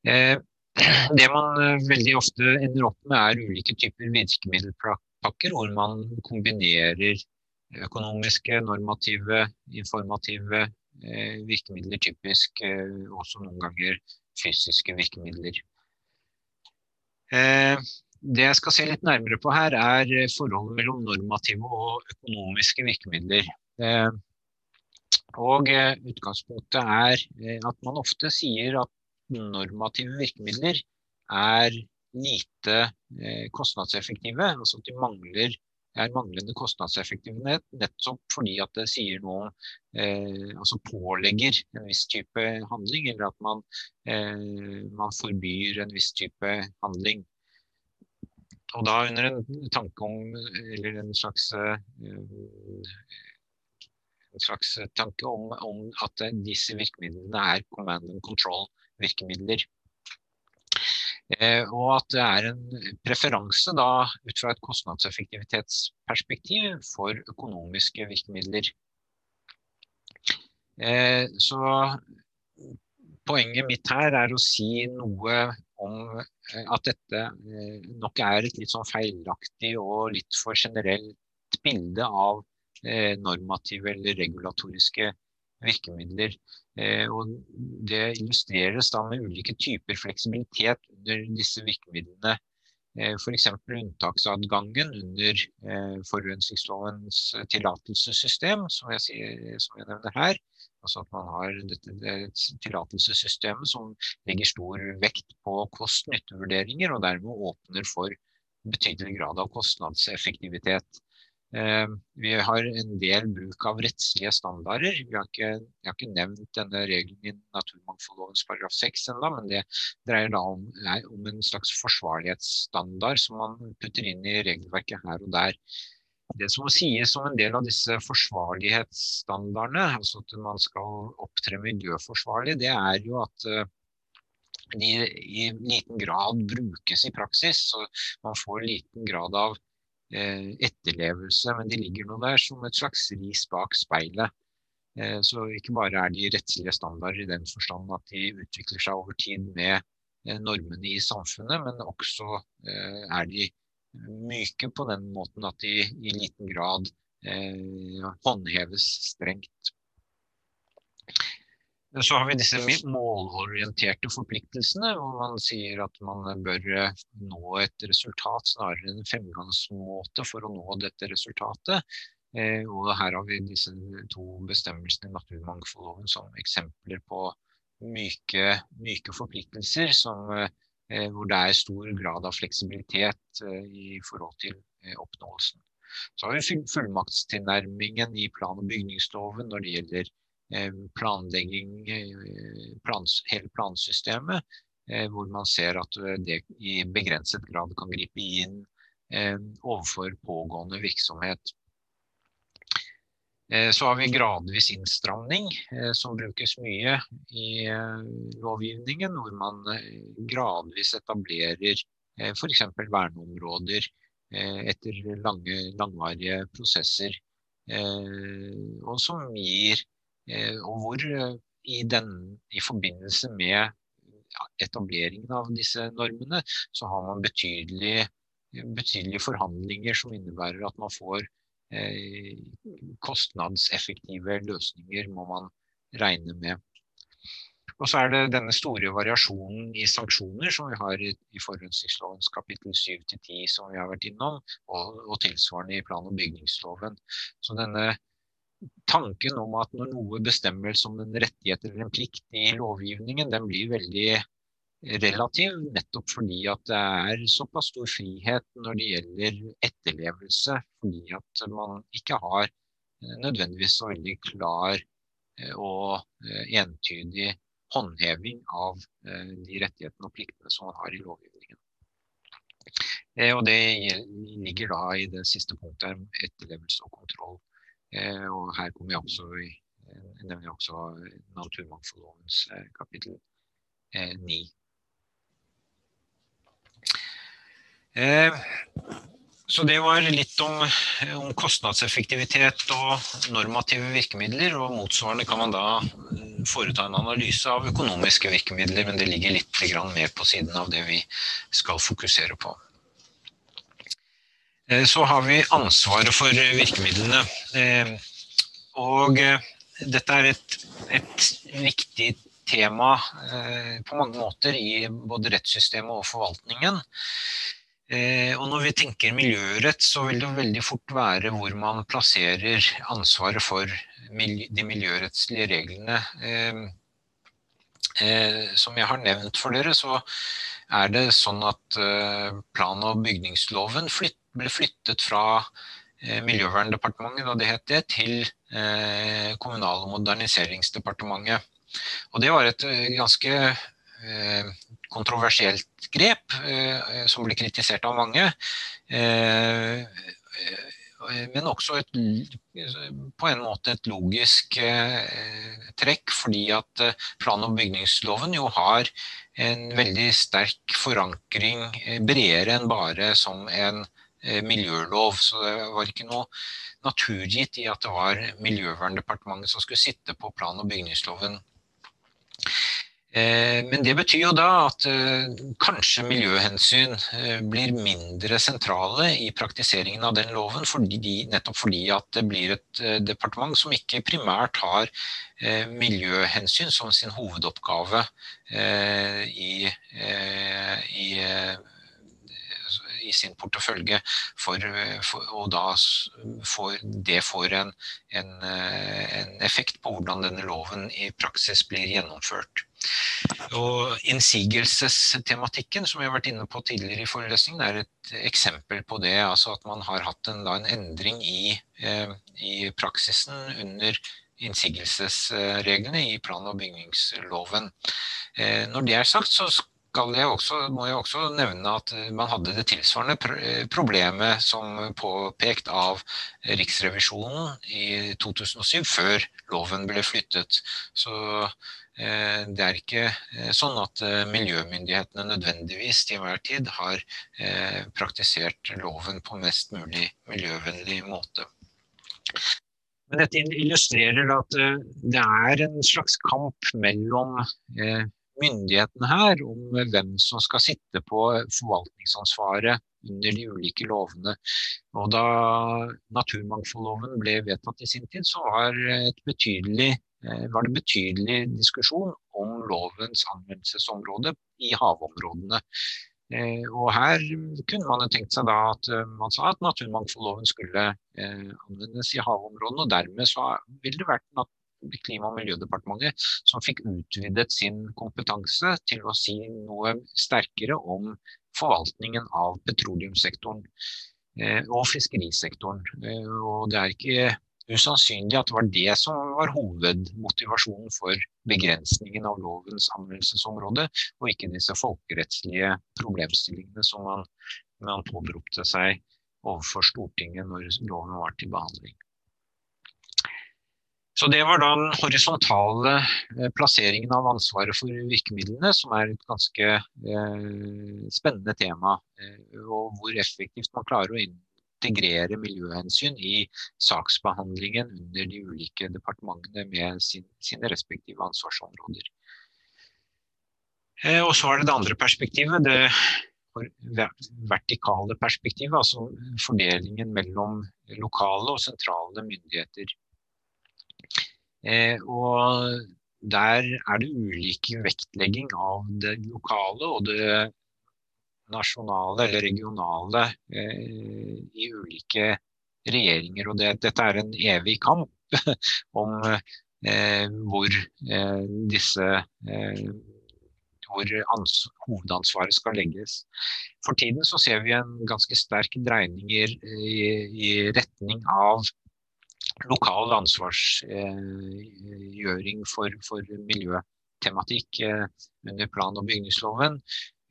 Eh, *clears throat* det man eh, veldig ofte ender opp med, er ulike typer virkemiddelpakker, hvor man kombinerer økonomiske, normative, informative eh, virkemidler, typisk eh, også noen ganger fysiske virkemidler. Eh, det jeg skal se litt nærmere på her, er eh, forholdet mellom normative og økonomiske virkemidler. Eh, og eh, utgangspunktet er at man ofte sier at normative virkemidler er lite kostnadseffektive. Altså at de mangler, er manglende kostnadseffektivitet nettopp fordi at det sier noe Altså pålegger en viss type handling, eller at man, man forbyr en viss type handling. Og da under en tanke om, eller en slags, eh, en slags tanke om, om at disse virkemidlene er command and control-virkemidler. Eh, og at det er en preferanse da, ut fra et kostnadseffektivitetsperspektiv for økonomiske virkemidler. Eh, så poenget mitt her er å si noe om eh, at dette eh, nok er et litt sånn feilaktig og litt for generelt bilde av eh, normative eller regulatoriske virkemidler. Og det illustreres da med ulike typer fleksibilitet under disse virkemidlene F.eks. unntaksadgangen under forurensningslovens tillatelsessystem, som jeg, som jeg nevner her. Altså at man har dette det tillatelsessystemet som legger stor vekt på kost-nytte-vurderinger, og dermed åpner for betydelig grad av kostnadseffektivitet. Eh, vi har en del bruk av rettslige standarder. Vi har ikke, jeg har ikke nevnt denne regelen i naturmangfoldlovens paragraf 6 ennå, men det dreier da om, om, en slags forsvarlighetsstandard som man putter inn i regelverket her og der. Det som må sies om en del av disse forsvarlighetsstandardene, altså at man skal opptre miljøforsvarlig, det er jo at eh, de i liten grad brukes i praksis. så Man får liten grad av Eh, etterlevelse, men de ligger nå der som et slags ris bak speilet. Eh, så ikke bare er de rettslige standarder i den forstand at de utvikler seg over tid med normene i samfunnet, men også er de myke på den måten at de i liten grad håndheves strengt. Så har vi disse målorienterte forpliktelsene, hvor man sier at man bør eh, nå et resultat snarere enn en fremgangsmåte for å nå dette resultatet. Eh, og her har vi disse to bestemmelsene i naturmangfoldloven som eksempler på myke, myke forpliktelser som, eh, hvor det er stor grad av fleksibilitet i forhold til oppnåelsen. Så har vi fullmaktstilnærmingen i plan- og bygningsloven når det gjelder Eh, planlegging, eh, plans, hele plansystemet, eh, hvor man ser at det i begrenset grad kan gripe inn overfor pågående virksomhet. Så har vi gradvis innstramning, som brukes mye i lovgivningen, hvor man gradvis etablerer f.eks. verneområder etter lange, langvarige prosesser, og som gir Eh, og hvor eh, i, den, i forbindelse med etableringen av disse normene, så har man betydelige, betydelige forhandlinger som innebærer at man får eh, kostnadseffektive løsninger, må man regne med. Og så er det denne store variasjonen i sanksjoner som vi har i, i forurensningslovens kapittel 7-10 som vi har vært innom, og, og, tilsvarende i plan- og bygningsloven. Så denne tanken om at når noe bestemmes som en rettighet eller en plikt i lovgivningen, den blir veldig relativ, nettopp fordi at det er såpass stor frihet når det gjelder etterlevelse, fordi at man ikke har eh, nødvendigvis så veldig klar eh, og eh, entydig håndheving av de rettighetene og pliktene som man har i lovgivningen. Og Det ligger da i det siste punktet, om etterlevelse og kontroll. Og her kommer jeg også eh, nevner jeg også naturmangfoldlovens kapittel 9. Så det var litt om, om, kostnadseffektivitet og normative virkemidler. Og motsvarende kan man da foreta en analyse av økonomiske virkemidler, men det ligger litt mer på siden av det vi skal fokusere på. Eh, så har vi ansvaret for virkemidlene. Eh, og eh, dette er et, et viktig tema på mange måter i både rettssystemet og forvaltningen. Og når vi tenker miljørett, så vil det veldig fort være hvor man plasserer ansvaret for de miljørettslige reglene. Som jeg har nevnt for dere, så er det sånn at plan- og bygningsloven ble flyttet fra eh, Miljøverndepartementet, da det het det, til eh, Kommunal- og moderniseringsdepartementet. Og det var et eh, ganske kontroversielt grep, som blir kritisert av mange. Men også et, på en måte et logisk trekk, fordi at plan- og bygningsloven jo har en veldig sterk forankring, bredere enn bare som en Eh, miljølov. Så det var ikke noe naturgitt i at det var Miljøverndepartementet som skulle sitte på plan- og bygningsloven. Eh, men det betyr jo da at eh, kanskje miljøhensyn blir mindre sentrale i praktiseringen av den loven, fordi, nettopp fordi at det blir et departement som ikke primært har miljøhensyn som sin hovedoppgave i, i i sin portefølje, for, for, og da får det får en, en, en, effekt på hvordan denne loven i praksis blir gjennomført. Og Innsigelsestematikken som vi har vært inne på tidligere i forelesningen, er et eksempel på det. altså At man har hatt en, en endring i, eh, i praksisen under innsigelsesreglene i plan- og bygningsloven. Eh, når det er sagt, så jeg også, må jeg også nevne at man hadde det tilsvarende problemet som påpekt av Riksrevisjonen i 2007, før loven ble flyttet. Så eh, det er ikke eh, sånn at eh, miljømyndighetene nødvendigvis til hver tid har praktisert loven på mest mulig miljøvennlig måte. Men dette illustrerer at det er en slags kamp mellom myndighetene her om hvem som skal sitte på forvaltningsansvaret under de ulike lovene. Og da naturmangfoldloven ble vedtatt i sin tid, så var, et betydelig, eh, var det betydelig diskusjon om lovens anvendelsesområde i havområdene. Eh, og her kunne man tenkt seg da at eh, man sa at naturmangfoldloven skulle anvendes i havområdene, og dermed så ville det vært Klima- og miljødepartementet som fikk utvidet sin kompetanse til å si noe sterkere om forvaltningen av petroleumssektoren eh, og fiskerisektoren. Eh, og det er ikke usannsynlig at det var det som var hovedmotivasjonen for begrensningen av lovens anvendelsesområde, og ikke disse folkerettslige problemstillingene som man, man påberopte seg overfor Stortinget når loven var til behandling. Så Det var da den horisontale eh, plasseringen av ansvaret for virkemidlene, som er et ganske eh, spennende tema. Eh, og hvor effektivt man klarer å integrere miljøhensyn i saksbehandlingen under de ulike departementene med sin, sine respektive ansvarsområder. Eh, og så er det det andre perspektivet, det vertikale perspektivet, altså fordelingen mellom lokale og sentrale myndigheter. Eh, og der er det ulike vektlegging av det lokale og det nasjonale eller regionale eh, i ulike regjeringer. Og det, dette er en evig kamp *laughs* om eh, hvor eh, disse eh, hvor hovedansvaret skal legges. For tiden så ser vi en ganske sterk dreining i, i retning av lokal ansvarsgjøring for, for miljøtematikk eh, under plan- og bygningsloven.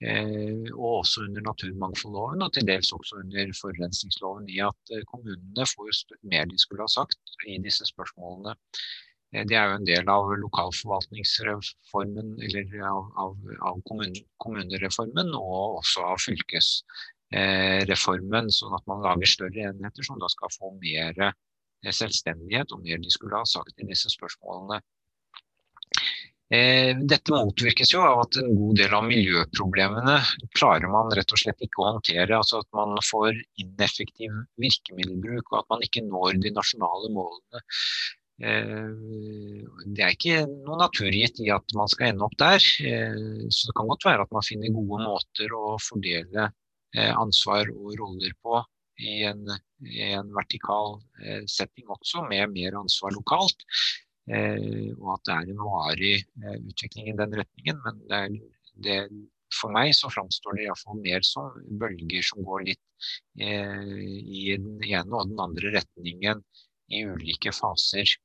Eh, og også under naturmangfoldloven, og til dels også under forurensningsloven. I at eh, kommunene får mer de skulle ha sagt i disse spørsmålene. Eh, det er jo en del av lokalforvaltningsreformen, eller av, av, av kommun, kommunereformen, og også av fylkesreformen. Sånn at man lager større enheter som da skal få mer selvstendighet og mer de skulle ha sagt i disse spørsmålene. Eh, dette motvirkes jo av at en god del av miljøproblemene klarer man rett og slett ikke å håndtere. Altså at man får ineffektiv virkemiddelbruk og at man ikke når de nasjonale målene. Eh, det er ikke noe naturgitt i at man skal ende opp der. Eh, så det kan godt være at man finner gode måter å fordele ansvar og roller på i en, i en vertikal setting også, med mer ansvar lokalt. Og at det er en varig utvikling i den retningen. Men det er, det, for meg så framstår det iallfall mer som bølger som går litt i den ene og den andre retningen i ulike faser.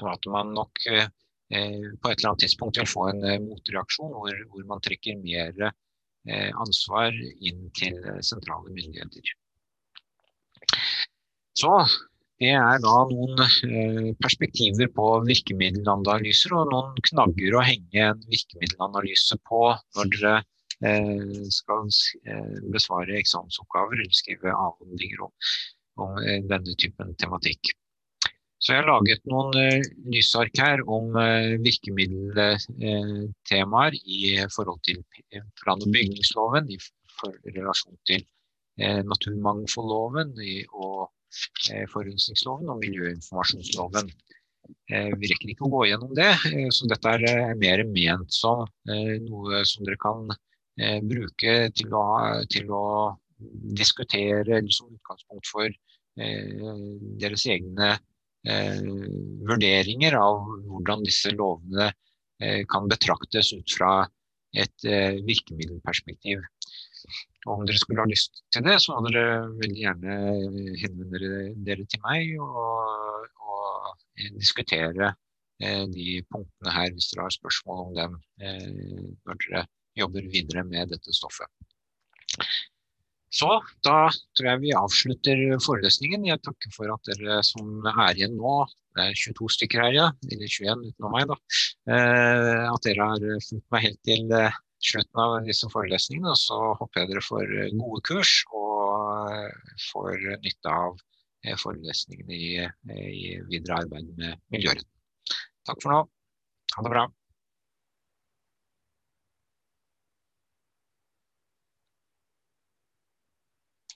Og at man nok eh, på et eller annet tidspunkt vil få en eh, motreaksjon hvor, hvor, man trekker mer eh, ansvar inn til sentrale myndigheter. Så det er da noen eh, perspektiver på virkemiddelanalyser og noen knagger å henge en virkemiddelanalyse på når dere eh, skal eh, besvare eksamensoppgaver eller skrive avhandlinger om, om denne typen tematikk. Så jeg har laget noen lysark her om virkemiddeltemaer i forhold til plan- og bygningsloven, i relasjon til naturmangfoldloven og forurensningsloven og miljøinformasjonsloven. Vi rekker ikke å gå gjennom det, så dette er mer ment som noe som dere kan bruke til å, til å diskutere som utgangspunkt for deres egne Eh, vurderinger av hvordan disse lovene eh, kan betraktes ut fra et eh, virkemiddelperspektiv. Og om dere skulle ha lyst til det, så må dere veldig gjerne henvende dere, til meg og, og diskutere de punktene her hvis dere har spørsmål om dem når dere jobber videre med dette stoffet. Så da tror jeg vi avslutter forelesningen. Jeg takker for at dere som er igjen nå, det er 22 stykker her, ja, eller 21 utenom meg, da, eh, at dere har fulgt meg helt til eh, slutten av disse forelesningene. Så håper jeg dere får gode kurs og eh, får nytte av forelesningene i, i videre arbeid med miljøretten. Takk for nå. Ha det bra.